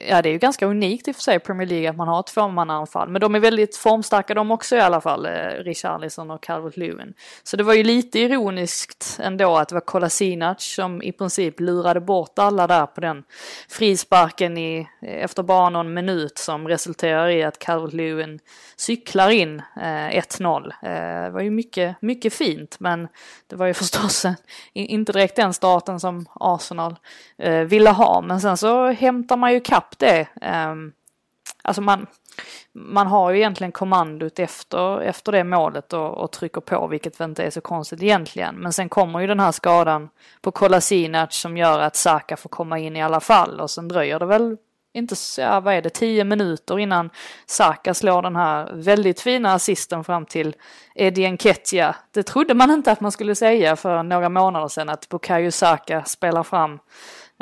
ja det är ju ganska unikt i och för sig i Premier League att man har ett tvåmannaanfall. Men de är väldigt formstarka de också i alla fall, eh, Richarlison och Calvert Lewin. Så det var ju lite ironiskt ändå att det var Kolasinac som i princip lurade bort alla där på den frisparken i, efter bara någon minut som resulterar i att Calvert Lewin cyklar in eh, 1-0. Eh, det var ju mycket, mycket fint men det var ju förstås en, inte direkt den starten som Arsenal eh, ville ha. Men sen så hämtar man ju kapp det. Eh, alltså man, man har ju egentligen kommandot efter, efter det målet och, och trycker på, vilket väl inte är så konstigt egentligen. Men sen kommer ju den här skadan på Kolasinac som gör att Saka får komma in i alla fall och sen dröjer det väl inte så, ja, vad är det, tio minuter innan Saka slår den här väldigt fina assisten fram till Eddie Nketiah. Det trodde man inte att man skulle säga för några månader sedan att Bukayo Saka spelar fram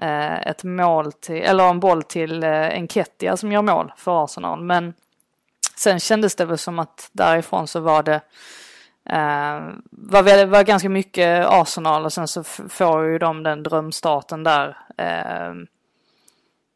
eh, ett mål till, eller en boll till eh, Nketiah som gör mål för Arsenal. Men sen kändes det väl som att därifrån så var det eh, var, var ganska mycket Arsenal och sen så får ju de den drömstarten där. Eh,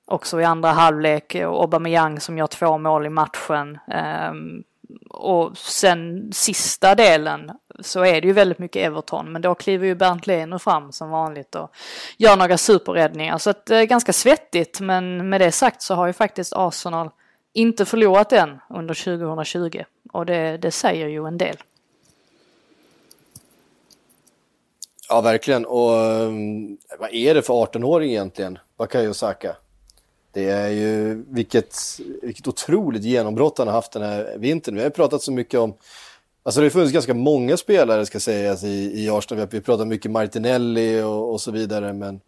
också i andra halvlek. Och Aubameyang som gör två mål i matchen. Ehm, och sen sista delen så är det ju väldigt mycket Everton, men då kliver ju Bernt Lehner fram som vanligt och gör några superräddningar. Så att det är ganska svettigt, men med det sagt så har ju faktiskt Arsenal inte förlorat än under 2020 och det, det säger ju en del. Ja, verkligen. Och ehm, vad är det för 18-åring egentligen, Bakayo Saka? Det är ju vilket, vilket otroligt genombrott han har haft den här vintern. Vi har pratat så mycket om Alltså det har funnits ganska många spelare ska sägas i, i Arsenal. Vi har pratat mycket Martinelli och, och så vidare. Men...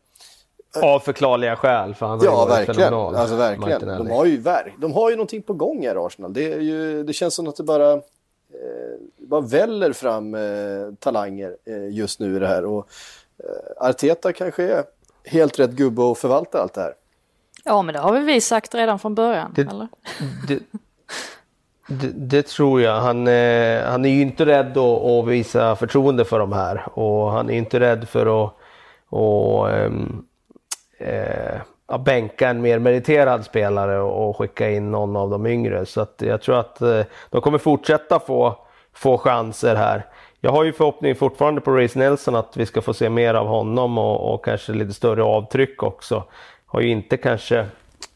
Av förklarliga skäl, för han har ja, verkligen. Alltså, verkligen. De har, ju, de har ju någonting på gång här, Arsenal. Det, är ju, det känns som att det bara, eh, bara väller fram eh, talanger eh, just nu i det här. Och, eh, Arteta kanske är helt rätt gubbe att förvalta allt det här. Ja, men det har väl vi sagt redan från början, det, eller? Det, det, det, tror jag. Han, eh, han är ju inte rädd att, att, visa förtroende för de här och han är inte rädd för att och, ehm, eh, att bänka en mer meriterad spelare och, och, skicka in någon av de yngre. Så att jag tror att eh, de kommer fortsätta få, få chanser här. Jag har ju förhoppning fortfarande på Race Nelson att vi ska få se mer av honom och, och kanske lite större avtryck också har ju inte kanske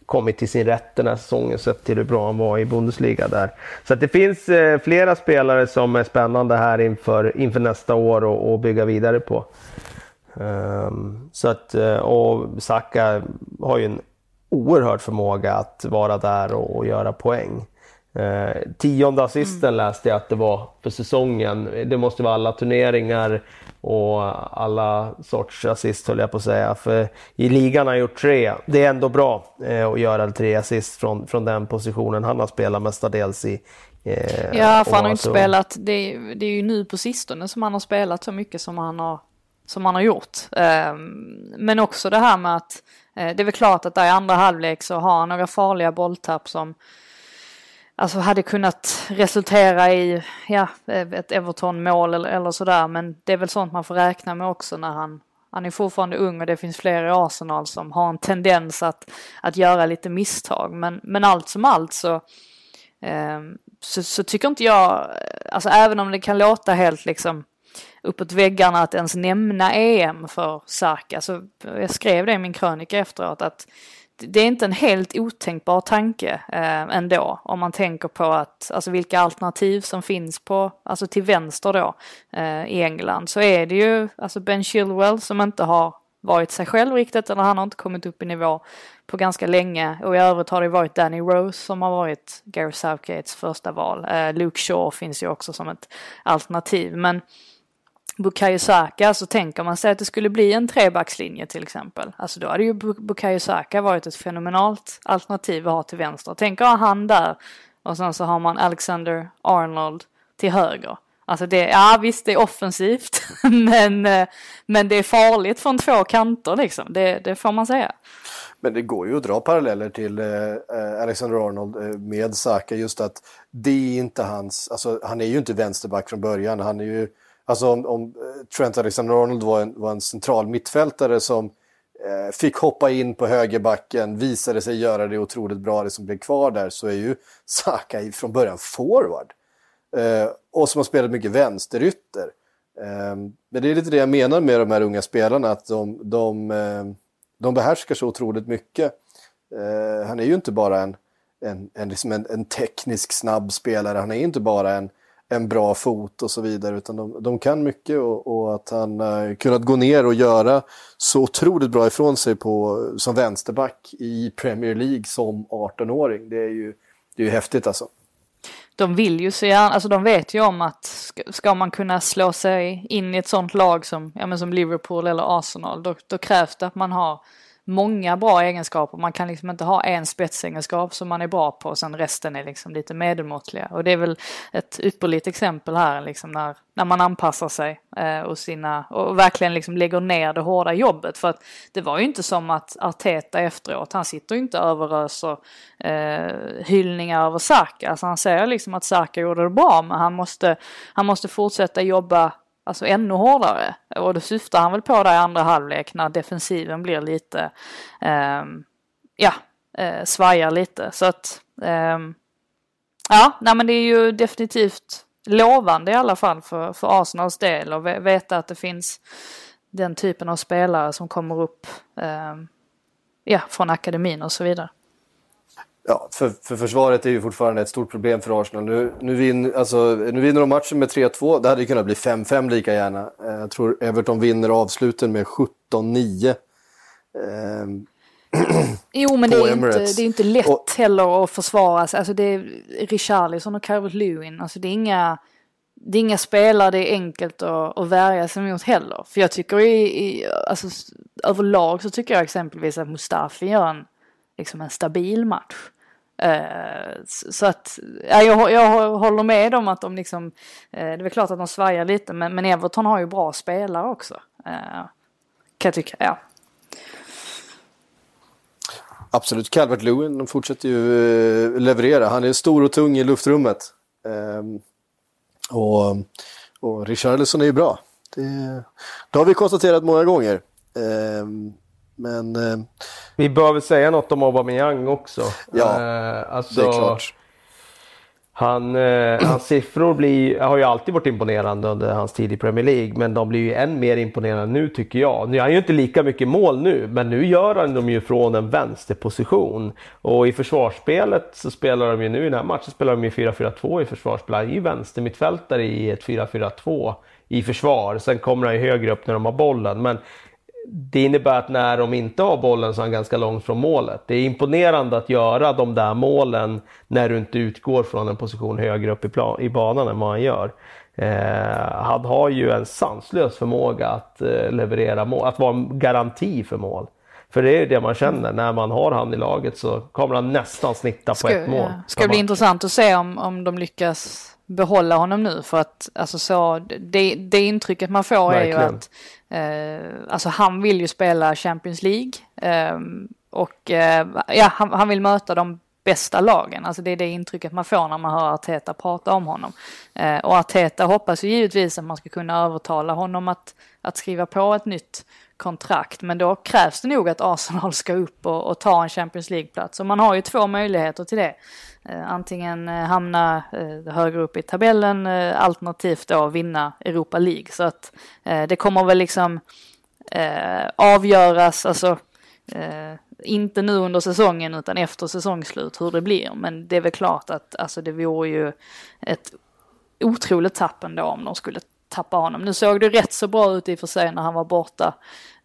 kommit till sin rätt den här säsongen sett till hur bra han var i Bundesliga där. Så att det finns eh, flera spelare som är spännande här inför, inför nästa år och, och bygga vidare på. Um, så att, eh, och Saka har ju en oerhörd förmåga att vara där och, och göra poäng. Eh, tionde assisten mm. läste jag att det var för säsongen. Det måste vara alla turneringar och alla sorts assist höll jag på att säga. För i ligan har han gjort tre. Det är ändå bra eh, att göra tre assist från, från den positionen. Han har spelat mestadels i. Eh, ja, för han har inte spelat. Det, det är ju nu på sistone som han har spelat så mycket som han har, som han har gjort. Eh, men också det här med att eh, det är väl klart att där i andra halvlek så har han några farliga bolltapp som alltså hade kunnat resultera i ja, ett Everton-mål eller, eller sådär. Men det är väl sånt man får räkna med också när han, han är fortfarande ung och det finns fler i Arsenal som har en tendens att, att göra lite misstag. Men, men allt som allt så, eh, så, så, tycker inte jag, alltså även om det kan låta helt liksom uppåt väggarna att ens nämna EM för Saka, så jag skrev det i min krönika efteråt att det är inte en helt otänkbar tanke eh, ändå om man tänker på att, alltså vilka alternativ som finns på, alltså till vänster då eh, i England så är det ju alltså Ben Chilwell som inte har varit sig själv riktigt eller han har inte kommit upp i nivå på ganska länge och i övrigt har det varit Danny Rose som har varit Gary Southgates första val. Eh, Luke Shaw finns ju också som ett alternativ men Bukayo Saka så tänker man sig att det skulle bli en trebackslinje till exempel. Alltså då hade ju Bukayo Saka varit ett fenomenalt alternativ att ha till vänster. Tänk att ha han där och sen så har man Alexander Arnold till höger. Alltså det, ja visst det är offensivt men, eh, men det är farligt från två kanter liksom. Det, det får man säga. Men det går ju att dra paralleller till eh, eh Alexander Arnold eh, med Saka just att det är inte hans, alltså han är ju inte vänsterback från början. Han är ju Alltså om, om eh, Trent Alexander-Arnold var en, var en central mittfältare som eh, fick hoppa in på högerbacken, visade sig göra det otroligt bra, det som blev kvar där, så är ju Saka från början forward. Eh, och som har spelat mycket vänsterytter. Eh, men det är lite det jag menar med de här unga spelarna, att de, de, eh, de behärskar så otroligt mycket. Eh, han är ju inte bara en, en, en, liksom en, en teknisk snabb spelare, han är inte bara en en bra fot och så vidare. Utan de, de kan mycket och, och att han eh, kunnat gå ner och göra så otroligt bra ifrån sig på, som vänsterback i Premier League som 18-åring. Det är ju, det är ju häftigt alltså. De vill ju så gärna, alltså de vet ju om att ska, ska man kunna slå sig in i ett sånt lag som, ja, men som Liverpool eller Arsenal, då, då krävs det att man har många bra egenskaper. Man kan liksom inte ha en spetsegenskap som man är bra på och sen resten är liksom lite medelmåttliga. Och det är väl ett ypperligt exempel här liksom när, när man anpassar sig eh, och, sina, och verkligen liksom lägger ner det hårda jobbet. För att det var ju inte som att Arteta efteråt, han sitter ju inte och överöser eh, hyllningar över Saka. Alltså han säger liksom att Saka gjorde det bra men han måste, han måste fortsätta jobba alltså ännu hårdare. Och då syftar han väl på det i andra halvlek när defensiven blir lite, eh, ja, eh, svajar lite. Så att, eh, ja, nej men det är ju definitivt lovande i alla fall för, för Arsenals del och veta att det finns den typen av spelare som kommer upp eh, ja, från akademin och så vidare. Ja, för, för försvaret är ju fortfarande ett stort problem för Arsenal. Nu, nu, vin, alltså, nu vinner de matchen med 3-2. Det hade ju kunnat bli 5-5 lika gärna. Eh, jag tror Everton vinner avsluten med 17-9. Eh, jo, men det är, inte, det är inte lätt och, heller att försvara sig. Alltså det är Richarlison och Calvert Lewin. Alltså det är inga, det är inga spelare det är enkelt att, att värja sig mot heller. För jag tycker i, i alltså, överlag så tycker jag exempelvis att Mustafi gör en, liksom en stabil match. Eh, så att, ja, jag, jag håller med om att de liksom, eh, det är väl klart att de svajar lite, men, men Everton har ju bra spelare också. Eh, kan jag tycka, ja. Absolut, Calvert Lewin fortsätter ju leverera. Han är stor och tung i luftrummet. Ehm, och, och Richarlison är ju bra. Det, det har vi konstaterat många gånger. Ehm, men... Eh, Vi behöver säga något om Aubameyang också. Ja, eh, alltså, det är klart. Han, eh, hans siffror blir, har ju alltid varit imponerande under hans tid i Premier League, men de blir ju än mer imponerande nu tycker jag. Nu han ju inte lika mycket mål nu, men nu gör han dem ju från en vänsterposition. Och i försvarsspelet så spelar de ju nu, i den här matchen spelar de ju 4-4-2 i försvarsspel. Han är ju vänstermittfältare i ett 4-4-2 i försvar. Sen kommer han ju högre upp när de har bollen. Men det innebär att när de inte har bollen så är han ganska långt från målet. Det är imponerande att göra de där målen när du inte utgår från en position högre upp i, plan, i banan än vad han gör. Eh, han har ju en sanslös förmåga att eh, leverera mål, att vara en garanti för mål. För det är det man känner, när man har han i laget så kommer han nästan snitta ska, på ett mål. Ja. Ska bli intressant att se om, om de lyckas behålla honom nu för att alltså så, det, det intrycket man får Verkligen. är ju att Eh, alltså han vill ju spela Champions League eh, och eh, ja, han, han, vill möta de bästa lagen. Alltså det är det intrycket man får när man hör Arteta prata om honom. Eh, och Arteta hoppas ju givetvis att man ska kunna övertala honom att, att skriva på ett nytt kontrakt. Men då krävs det nog att Arsenal ska upp och, och ta en Champions League-plats. Och man har ju två möjligheter till det. Eh, antingen eh, hamna eh, högre upp i tabellen alternativt då vinna Europa League. Så att det kommer väl liksom avgöras, alltså inte nu under säsongen utan efter säsongslut hur det blir. Men det är väl klart att alltså, det vore ju ett otroligt tapp ändå om de skulle tappa honom. Nu såg det rätt så bra ut i och för sig när han var borta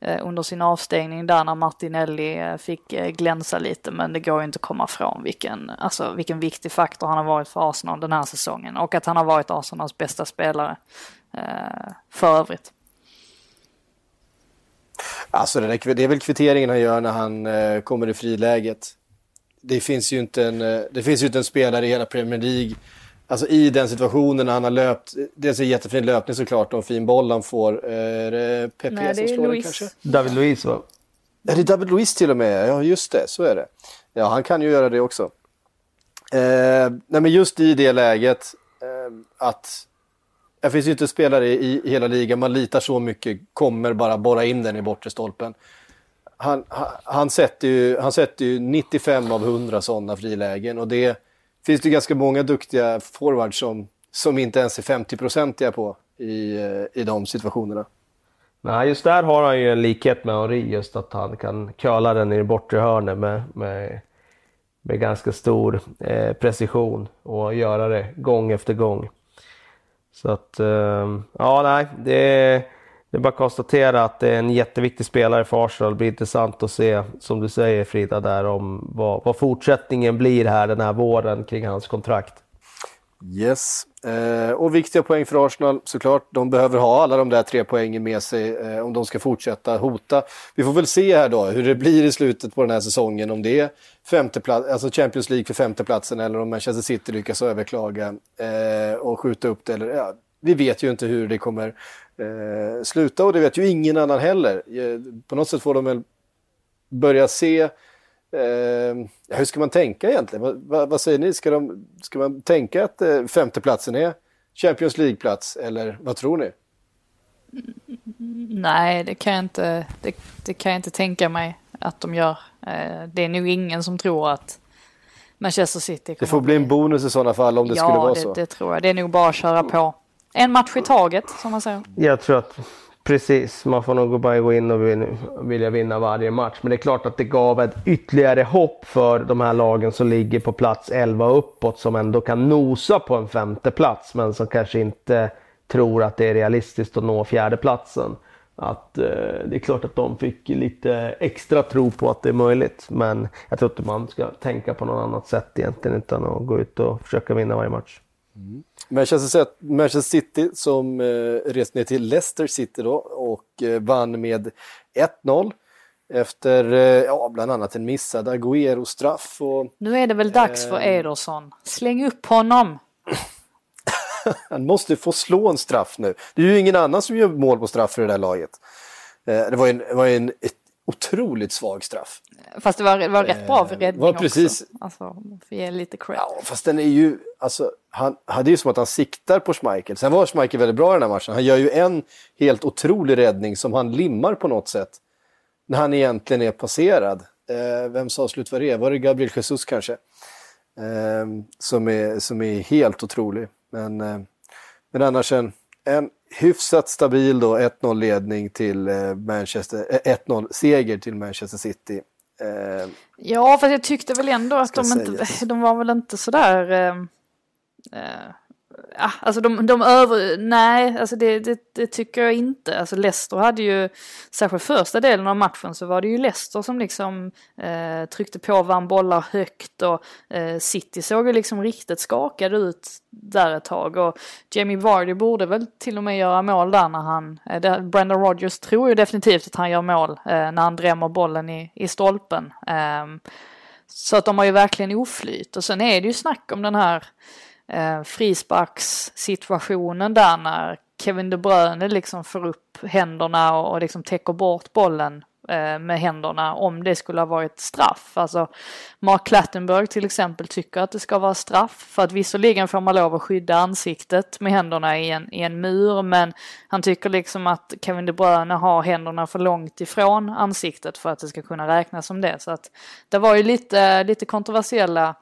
Eh, under sin avstängning där när Martinelli eh, fick eh, glänsa lite men det går ju inte att komma ifrån vilken, alltså, vilken viktig faktor han har varit för Arsenal den här säsongen och att han har varit Arsenals bästa spelare eh, för övrigt. Alltså det, där, det är väl kvitteringen han gör när han eh, kommer i friläget. Det finns, ju inte en, eh, det finns ju inte en spelare i hela Premier League Alltså i den situationen när han har löpt, dels en jättefin löpning såklart och en fin boll han får. Är det Pepe Nej, som slår den kanske? David Luiz va? Är det David Luiz till och med? Ja just det, så är det. Ja han kan ju göra det också. Eh, nej men just i det läget eh, att det finns ju inte spelare i, i hela ligan man litar så mycket kommer bara borra in den i bortre stolpen. Han, han, han, sätter ju, han sätter ju 95 av 100 sådana frilägen och det finns det ganska många duktiga forwards som, som inte ens är 50-procentiga på i, eh, i de situationerna. Nej, just där har han ju en likhet med Henri, just att han kan köla den i det bortre hörnet med, med, med ganska stor eh, precision och göra det gång efter gång. Så att, eh, ja nej, det det är bara att konstatera att det är en jätteviktig spelare för Arsenal. Det blir intressant att se, som du säger Frida, där om vad, vad fortsättningen blir här den här våren kring hans kontrakt. Yes, eh, och viktiga poäng för Arsenal såklart. De behöver ha alla de där tre poängen med sig eh, om de ska fortsätta hota. Vi får väl se här då hur det blir i slutet på den här säsongen. Om det är femteplats, alltså Champions League för femteplatsen eller om Manchester City lyckas överklaga eh, och skjuta upp det. Eller, ja, vi vet ju inte hur det kommer eh, sluta och det vet ju ingen annan heller. Eh, på något sätt får de väl börja se eh, hur ska man tänka egentligen? Vad, vad, vad, säger ni? Ska, de, ska man tänka att eh, femteplatsen är Champions League-plats eller vad tror ni? Nej, det kan jag inte, det, det, kan jag inte tänka mig att de gör. Eh, det är nog ingen som tror att Manchester City Det får bli en bonus i sådana fall om det ja, skulle vara det, så. Ja, det tror jag. Det är nog bara att köra på. En match i taget, som man säger. Jag tror att Precis, man får nog bara gå in och vilja vinna varje match. Men det är klart att det gav ett ytterligare hopp för de här lagen som ligger på plats 11 uppåt som ändå kan nosa på en femte plats men som kanske inte tror att det är realistiskt att nå fjärdeplatsen. Att eh, det är klart att de fick lite extra tro på att det är möjligt. Men jag tror inte man ska tänka på något annat sätt egentligen utan att gå ut och försöka vinna varje match. Mm. Manchester, City som eh, reste ner till Leicester City då och eh, vann med 1-0 efter eh, ja, bland annat en missad Agüero-straff. Och, nu är det väl dags för eh, Ederson. Släng upp honom! Han måste få slå en straff nu. Det är ju ingen annan som gör mål på straff i det där laget. Eh, det var en, var en otroligt svag straff. Fast det var, det var rätt bra för eh, räddning var precis, också. Alltså, för ge lite cred. Ja, fast den är ju, alltså, han hade ju som att han siktar på Schmeichel. Sen var Schmeichel väldigt bra i den här matchen. Han gör ju en helt otrolig räddning som han limmar på något sätt. När han egentligen är passerad. Eh, vems avslut var det? Var det Gabriel Jesus kanske? Eh, som, är, som är helt otrolig. Men, eh, men annars en, en hyfsat stabil då 1-0 ledning till eh, Manchester, 1-0 eh, seger till Manchester City. Eh, ja, fast jag tyckte väl ändå att de inte, de var väl inte sådär eh, eh, ja, alltså de, de över, nej, alltså det, det, det, tycker jag inte. Alltså Leicester hade ju, särskilt första delen av matchen så var det ju Leicester som liksom eh, tryckte på, vann bollar högt och eh, City såg ju liksom riktigt skakade ut där ett tag och Jamie Vardy borde väl till och med göra mål där när han, eh, det, Brendan Rodgers tror ju definitivt att han gör mål eh, när han drämmer bollen i, i stolpen. Ehm, så att de har ju verkligen oflyt och sen är det ju snack om den här eh, frisparkssituationen där när Kevin De Bruyne liksom får upp händerna och, och liksom täcker bort bollen eh, med händerna om det skulle ha varit straff. Alltså Mark Clattenburg till exempel tycker att det ska vara straff för att visserligen får man lov att skydda ansiktet med händerna i en, i en mur men han tycker liksom att Kevin De Bruyne har händerna för långt ifrån ansiktet för att det ska kunna räknas som det. Så att det var ju lite, lite kontroversiella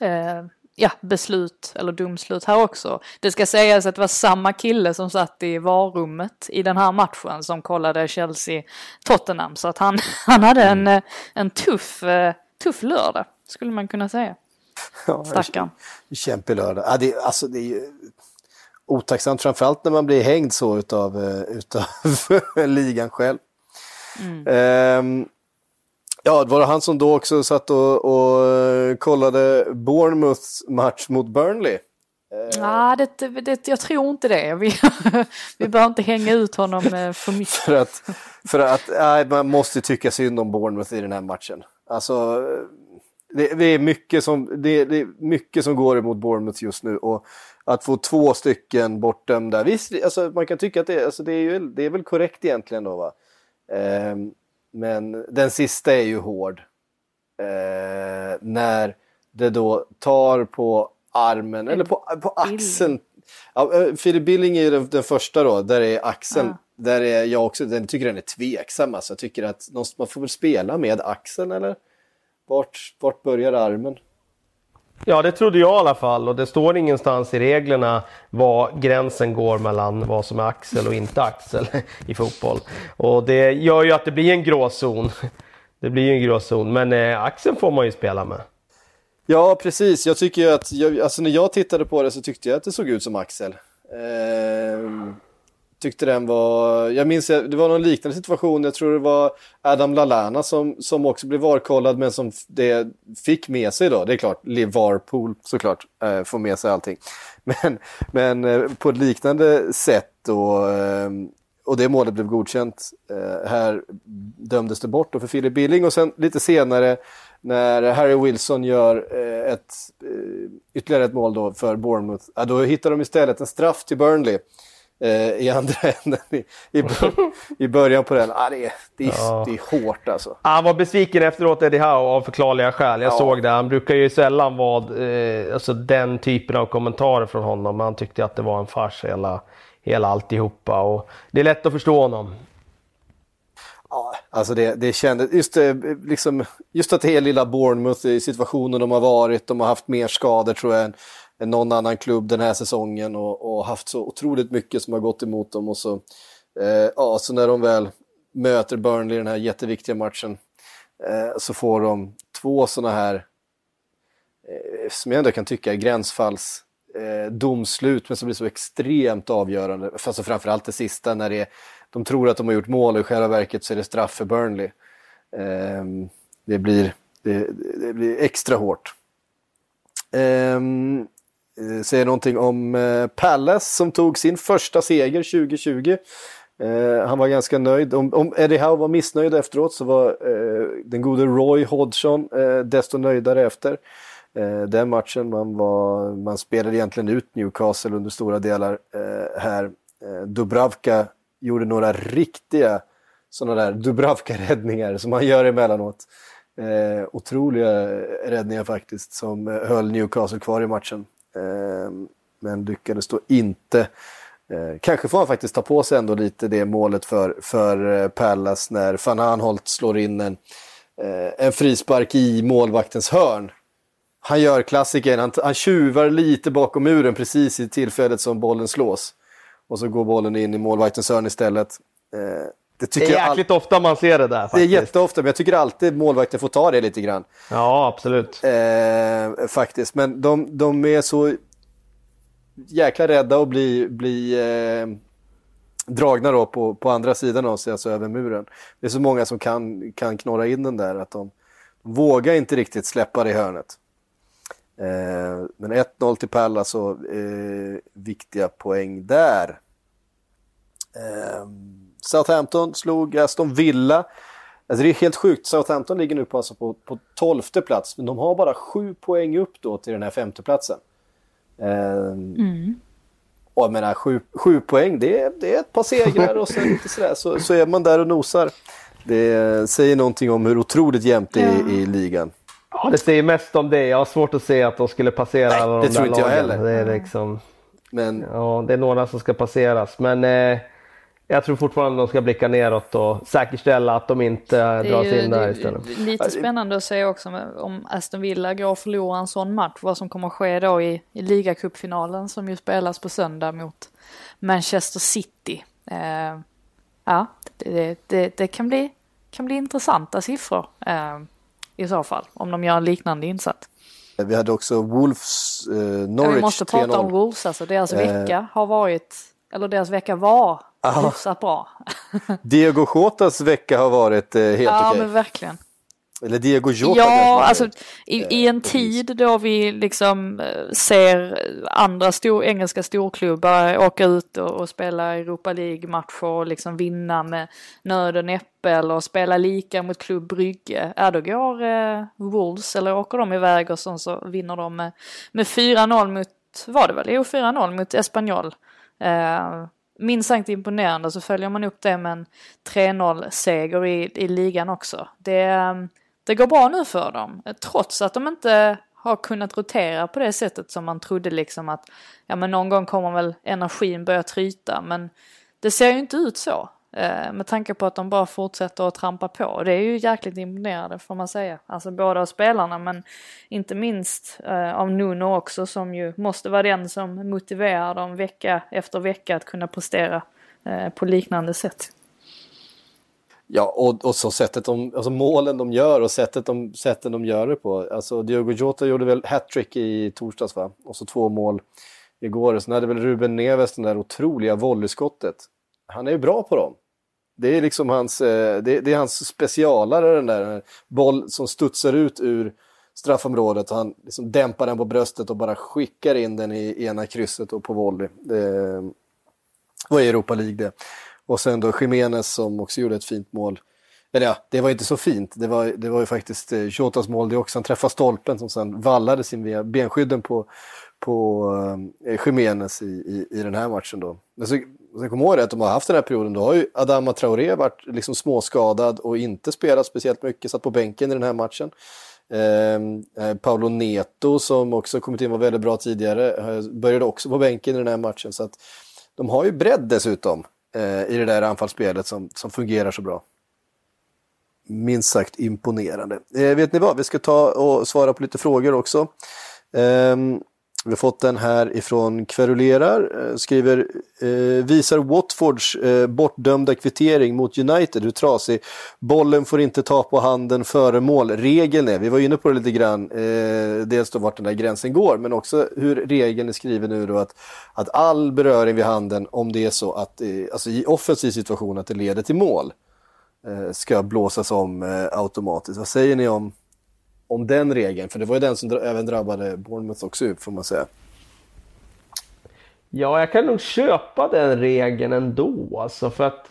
eh, ja, beslut eller domslut här också. Det ska sägas att det var samma kille som satt i varummet i den här matchen som kollade Chelsea-Tottenham. Så att han, han hade en, eh, en tuff, eh, tuff lördag, skulle man kunna säga. Stackarn. Kämpig lördag. Ja, det, alltså, det är ju otacksamt, framförallt när man blir hängd så utav, eh, utav ligan själv. Mm. Um, Ja, var det han som då också satt och, och eh, kollade Bournemouths match mot Burnley? Ja, det, det, jag tror inte det. Vi, vi behöver inte hänga ut honom eh, för mycket. för att, för att nej, man måste tycka synd om Bournemouth i den här matchen. Alltså, det, det är mycket som, det, det, är mycket som går emot Bournemouth just nu. Och att få två stycken bortdömda, visst, alltså, man kan tycka att det, alltså, det, är, ju, det är väl korrekt egentligen då va. Um, men den sista är ju hård. Eh, när det då tar på armen, eller på, på axeln. Ja, eh, Philip Billing är ju den, den, första då, där är axeln. Ja. Där är jag också, den tycker den är tveksam. Alltså. Jag tycker att man får väl spela med axeln eller? Vart, vart börjar armen? Ja, det trodde jag i alla fall och det står ingenstans i reglerna var gränsen går mellan vad som är axel och inte axel i fotboll. Och det gör ju att det blir en gråzon. Det blir ju en gråzon, men eh, axeln får man ju spela med. Ja, precis. Jag tycker att, jag, alltså när jag tittade på det så tyckte jag att det såg ut som axel. Eh, tyckte den var, jag minns det var någon liknande situation, jag tror det var Adam Lallana som, som också blev varkollad men som det fick med sig då, det är klart, Liverpool såklart äh, får med sig allting. Men, men eh, på ett liknande sätt då, äh, och det målet blev godkänt. här dömdes det bort då för Philip Billing och sen lite senare när Harry Wilson gör ett, ytterligare ett mål då för Bournemouth, då hittar de istället en straff till Burnley eh, i andra änden i, i, i början på den. Ah, det, är, det, är, ja. det är hårt alltså. Han var besviken efteråt Eddie Howe av förklarliga skäl. Jag ja. såg det. Han brukar ju sällan vara eh, alltså den typen av kommentarer från honom. Han tyckte att det var en fars hela, hela alltihopa. Och det är lätt att förstå honom. Ja, alltså det, det kändes, just, liksom, just att det är lilla Bournemouth i situationen de har varit, de har haft mer skador tror jag än, än någon annan klubb den här säsongen och, och, haft så otroligt mycket som har gått emot dem. Och så, eh, ja, så när de väl möter Burnley i den här jätteviktiga matchen eh, så får de två sådana här, eh, som jag ändå kan tycka är gränsfalls eh, domslut men som blir så extremt avgörande. Alltså framförallt det sista när det är, de tror att de har gjort mål och i själva verket så är det straff för Burnley. Eh, det, blir, det, det, blir extra hårt. Um, Eh, Eh, säger någonting om eh, Palace som tog sin första seger 2020. Eh, han var ganska nöjd. Om, om Eddie Howe var missnöjd efteråt så var eh, den gode Roy Hodgson eh, desto nöjdare efter eh, den matchen. Man, var, man spelade egentligen ut Newcastle under stora delar eh, här. Eh, Dubravka gjorde några riktiga sådana där Dubravka-räddningar som han gör emellanåt. Eh, otroliga räddningar faktiskt som höll Newcastle kvar i matchen. Ehm, men lyckades då inte. Eh, kanske får han faktiskt ta på sig ändå lite det målet för, för eh, Pallas när van Aanholt slår in en, eh, en frispark i målvaktens hörn. Han gör klassikern, han, han tjuvar lite bakom muren precis i tillfället som bollen slås. Och så går bollen in i målvaktens hörn istället. Eh, det, det, är jäkligt all... ofta man ser det där. Faktiskt. Det är jätteofta, men jag tycker alltid målvakten får ta det lite grann. Ja, absolut. Eh, faktiskt, men de, de är så jäkla rädda att bli, bli eh, dragna då på, på andra sidan av sig, alltså över muren. Det är så många som kan, kan knorra in den där att de, de vågar inte riktigt släppa det i hörnet. Eh, men 1-0 till Palla så eh, viktiga poäng där. Eh, Southampton slog Aston Villa. Alltså det är helt sjukt. Southampton ligger nu på, alltså på, på 12 plats, men de har bara sju poäng upp då till den här femteplatsen. Um, mm. Och jag menar, sju, sju poäng, det är, det är ett par segrar och sen lite sådär, så, så är man där och nosar. Det säger någonting om hur otroligt jämnt det är i ligan. Ja, det säger mest om det. Jag har svårt att se att de skulle passera Nej, alla det de tror där inte jag lagen. heller. Det är liksom, Men ja, det är några som ska passeras. Men eh, jag tror fortfarande de ska blicka neråt och säkerställa att de inte dras ju in där det är istället. lite spännande att se också om Aston Villa går och förlorar en sån match. Vad som kommer att ske då i, i ligacupfinalen som ju spelas på söndag mot Manchester City. Eh, ja, det, det, det kan, bli, kan bli intressanta siffror eh, i så fall. Om de gör en liknande insats. vi hade också Wolves eh, Ja, Norwich vi måste prata om 3-0. Wolves, alltså deras Eh. vecka har varit, eller deras vecka var hyfsat bra. Diego Jotas vecka har varit eh, helt ja, okej. men verkligen. Eller Diego Jota Ja, alltså i, i en tid då vi liksom eh, ser andra stor, engelska storklubbar åka ut och, och spela Europa League-matcher och liksom vinna med nöd och näppe eller spela lika mot Klubb Brygge. Ja, då går eh, Wolves eller åker de iväg och sen så vinner de med, med 4-0 mot, var det väl? Jo, 4-0 mot Espanyol. Eh, minst sagt imponerande så följer man upp det med en 3-0 seger i, i ligan också. Det, ehm, det går bra nu för dem, trots att de inte har kunnat rotera på det sättet som man trodde liksom att ja men någon gång kommer väl energin börja tryta men det ser ju inte ut så. Eh, med tanke på att de bara fortsätter att trampa på. Det är ju jäkligt imponerande får man säga. Alltså både av spelarna men inte minst eh, av Nuno också som ju måste vara den som motiverar dem vecka efter vecka att kunna prestera eh, på liknande sätt. Ja, och, och så sättet de, alltså målen de gör och sättet de, sätten de gör det på. Alltså Diogo Jota gjorde väl hattrick i torsdags va? Och så två mål igår. Sen hade väl Ruben Neves den där otroliga volleyskottet. Han är ju bra på dem. Det är liksom hans, eh, det, det är hans specialare den där, den där boll som studsar ut ur straffområdet och han liksom dämpar den på bröstet och bara skickar in den i ena krysset och på volley. Det var i Europa League det. Och sen då Jiménez som också gjorde ett fint mål. Eller ja, det var inte så fint. Det var, det var ju faktiskt eh, Jotas mål det också. Han träffade stolpen som sen vallade sin via benskydden på, på eh, Jiménez i, i, i den här matchen då. Men så, sen kom ihåg att de har haft den här perioden. Då har ju Adama Traoré varit liksom småskadad och inte spelat speciellt mycket. Satt på bänken i den här matchen. Ehm, eh, Paolo Neto som också kommit in var väldigt bra tidigare. Eh, började också på bänken i den här matchen. Så att de har ju bredd dessutom eh, i det där anfallsspelet som, som fungerar så bra. Minst sagt imponerande. Eh, vet ni vad, vi ska ta och svara på lite frågor också. Ehm, vi har fått den här ifrån Kverulerar, eh, skriver eh, visar Watfords eh, bortdömda kvittering mot United hur trasig bollen får inte ta på handen före mål. Regeln är, vi var inne på det lite grann, eh, dels då vart den där gränsen går men också hur regeln är skriven nu då att, att all beröring vid handen om det är så att, eh, alltså i offensiv situation att det leder till mål eh, ska blåsas om eh, automatiskt. Vad säger ni om om den regeln, för det var ju den som dra- även drabbade Bournemouth också får man säga. Ja, jag kan nog köpa den regeln ändå. Alltså för att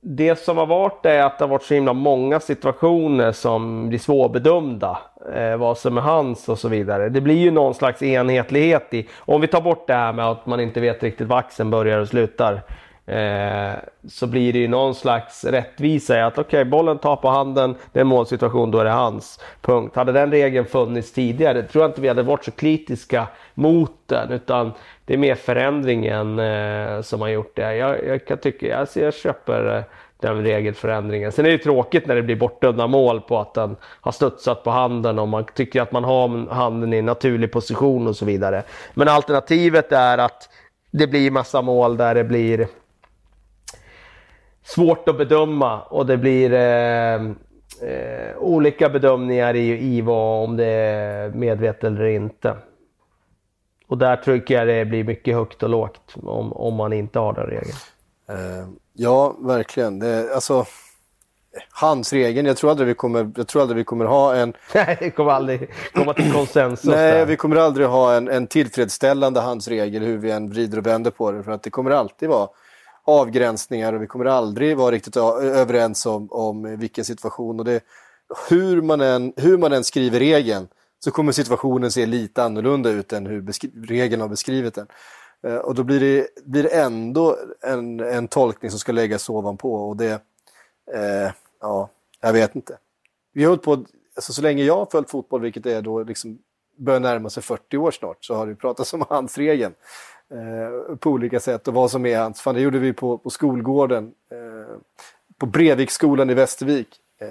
det som har varit är att det har varit så himla många situationer som blir svårbedömda. Eh, vad som är hans och så vidare. Det blir ju någon slags enhetlighet i. Om vi tar bort det här med att man inte vet riktigt var axeln börjar och slutar. Eh, så blir det ju någon slags rättvisa i att okej, okay, bollen tar på handen, det är en målsituation, då är det hans. Punkt. Hade den regeln funnits tidigare tror jag inte vi hade varit så kritiska mot den. Utan det är mer förändringen eh, som har gjort det. Jag, jag kan tycka, alltså jag köper eh, den regelförändringen. Sen är det tråkigt när det blir bortdömda mål på att den har studsat på handen och man tycker att man har handen i en naturlig position och så vidare. Men alternativet är att det blir massa mål där det blir svårt att bedöma och det blir eh, eh, olika bedömningar i, i vad, om det är medvetet eller inte. Och där tycker jag det blir mycket högt och lågt om, om man inte har den regeln. Eh, ja, verkligen. Det, alltså, handsregeln, jag tror aldrig vi kommer, jag tror aldrig vi kommer ha en... Nej, det kommer aldrig komma till konsensus Nej, där. vi kommer aldrig ha en, en tillfredsställande handsregel hur vi än vrider och vänder på det. För att det kommer alltid vara avgränsningar och vi kommer aldrig vara riktigt överens om, om vilken situation. Och det, hur, man än, hur man än skriver regeln så kommer situationen se lite annorlunda ut än hur regeln har beskrivit den. Eh, och då blir det, blir det ändå en, en tolkning som ska läggas ovanpå. Och det, eh, ja, jag vet inte. Vi har hållit på, alltså så länge jag har följt fotboll, vilket är då liksom börjar närma sig 40 år snart, så har det pratats om handsregeln eh, på olika sätt och vad som är hans. Fan, det gjorde vi på, på skolgården, eh, på Breviksskolan i Västervik. Eh,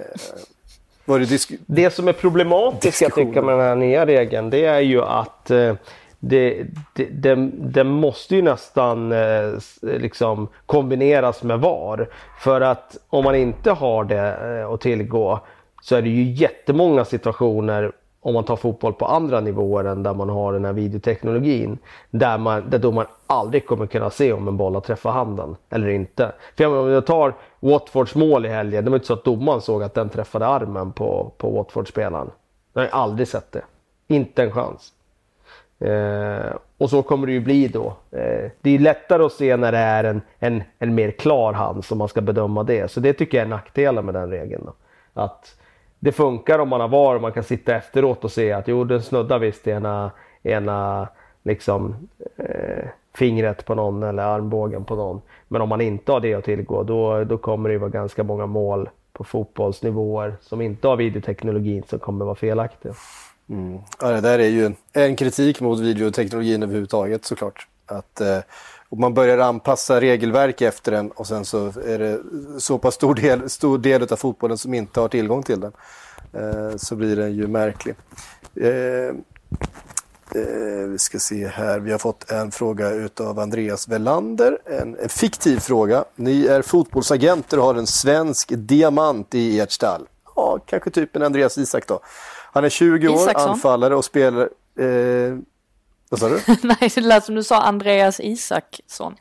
var det, disk- Det som är problematiskt jag tycker med den här nya regeln det är ju att eh, det, det, det måste ju nästan eh, liksom kombineras med VAR. För att om man inte har det eh, att tillgå så är det ju jättemånga situationer om man tar fotboll på andra nivåer än där man har den här videoteknologin. Där, man, där då man aldrig kommer kunna se om en boll har träffat handen eller inte. För om jag tar Watfords mål i helgen, det var inte så att domaren såg att den träffade armen på, på Watford-spelaren. Jag har aldrig sett det. Inte en chans. Eh, och så kommer det ju bli då. Eh, det är lättare att se när det är en, en, en mer klar hand som man ska bedöma det. Så det tycker jag är nackdelen med den regeln. Då. Att det funkar om man har VAR och man kan sitta efteråt och se att jo, den snuddar visst ena, ena liksom, eh, fingret på någon eller armbågen på någon. Men om man inte har det att tillgå då, då kommer det ju vara ganska många mål på fotbollsnivåer som inte har videoteknologin som kommer vara felaktiga. Mm. Ja, det där är ju en, en kritik mot videoteknologin överhuvudtaget såklart. Att eh, om man börjar anpassa regelverk efter den och sen så är det så pass stor del, stor del av fotbollen som inte har tillgång till den. Eh, så blir den ju märklig. Eh, eh, vi ska se här, vi har fått en fråga utav Andreas Velander. En, en fiktiv fråga. Ni är fotbollsagenter och har en svensk diamant i ert stall. Ja, kanske typ en Andreas Isak då. Han är 20 år, Isaksson. anfallare och spelar... Eh, vad sa du? Nej, det lät som du sa Andreas Isaksson.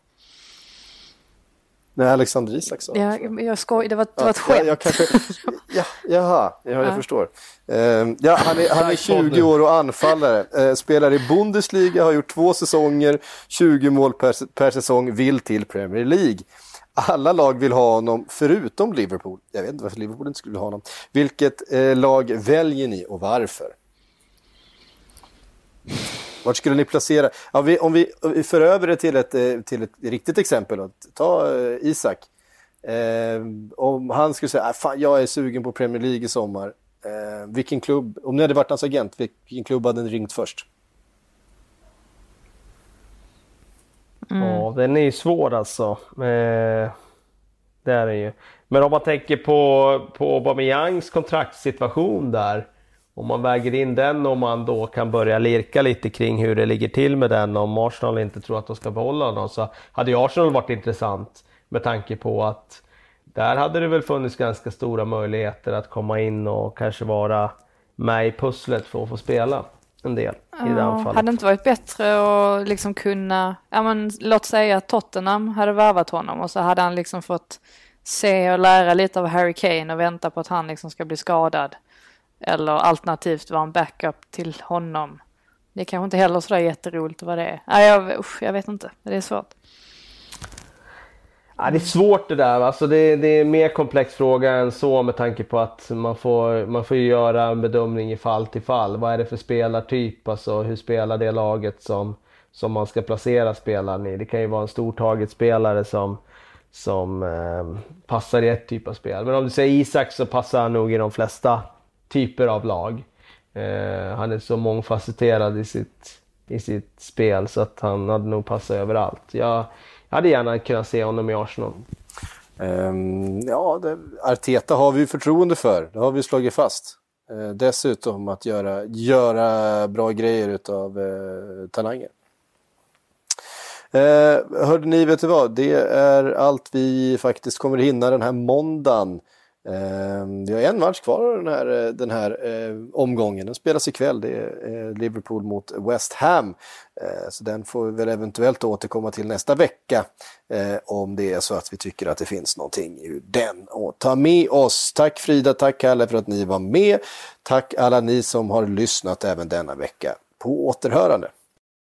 Nej, Alexander Isaksson. Ja, jag skoj, det var, det var ett Ja, skämt. jag kanske, ja, jaha, ja, jag förstår. Eh, ja, han, är, han är 20 år och anfallare. Eh, spelar i Bundesliga, har gjort två säsonger, 20 mål per, per säsong, vill till Premier League. Alla lag vill ha honom, förutom Liverpool. Jag vet inte varför Liverpool inte skulle ha honom. Vilket eh, lag väljer ni och varför? Vart skulle ni placera? Ja, vi, om, vi, om vi för över det till ett, eh, till ett riktigt exempel. Då. Ta eh, Isak. Eh, om han skulle säga, äh, att jag är sugen på Premier League i sommar. Eh, vilken klubb, om ni hade varit hans agent, vilken klubb hade ni ringt först? Ja, den är ju svår alltså. Eh, det är den ju. Men om man tänker på, på Aubameyangs kontraktssituation där. Om man väger in den och man då kan börja lirka lite kring hur det ligger till med den om Arsenal inte tror att de ska behålla honom så hade ju Arsenal varit intressant med tanke på att där hade det väl funnits ganska stora möjligheter att komma in och kanske vara med i pusslet för att få spela en del i det anfallet. hade det inte varit bättre att liksom kunna, ja men låt säga att Tottenham hade värvat honom och så hade han liksom fått se och lära lite av Harry Kane och vänta på att han liksom ska bli skadad. Eller alternativt vara en backup till honom. Det är kanske inte heller sådär jätteroligt vad det är. Nej, jag, usch, jag vet inte, det är svårt. Ja, det är svårt det där. Alltså det, det är en mer komplex fråga än så med tanke på att man får, man får göra en bedömning i fall till fall. Vad är det för spelartyp? Alltså hur spelar det laget som, som man ska placera spelaren i? Det kan ju vara en stortaget spelare som, som eh, passar i ett typ av spel. Men om du säger Isak så passar han nog i de flesta typer av lag. Eh, han är så mångfacetterad i sitt, i sitt spel så att han hade nog passat överallt. Jag, jag hade gärna kunnat se honom i Arsenal. Um, ja, det, Arteta har vi förtroende för. Det har vi slagit fast. Eh, dessutom att göra, göra bra grejer utav eh, talanger. Eh, hörde ni, vet du vad? Det är allt vi faktiskt kommer hinna den här måndagen. Eh, vi har en match kvar av den här, eh, den här eh, omgången. Den spelas ikväll. Det är eh, Liverpool mot West Ham. Eh, så den får vi väl eventuellt återkomma till nästa vecka. Eh, om det är så att vi tycker att det finns någonting ur den att ta med oss. Tack Frida, tack Kalle för att ni var med. Tack alla ni som har lyssnat även denna vecka. På återhörande.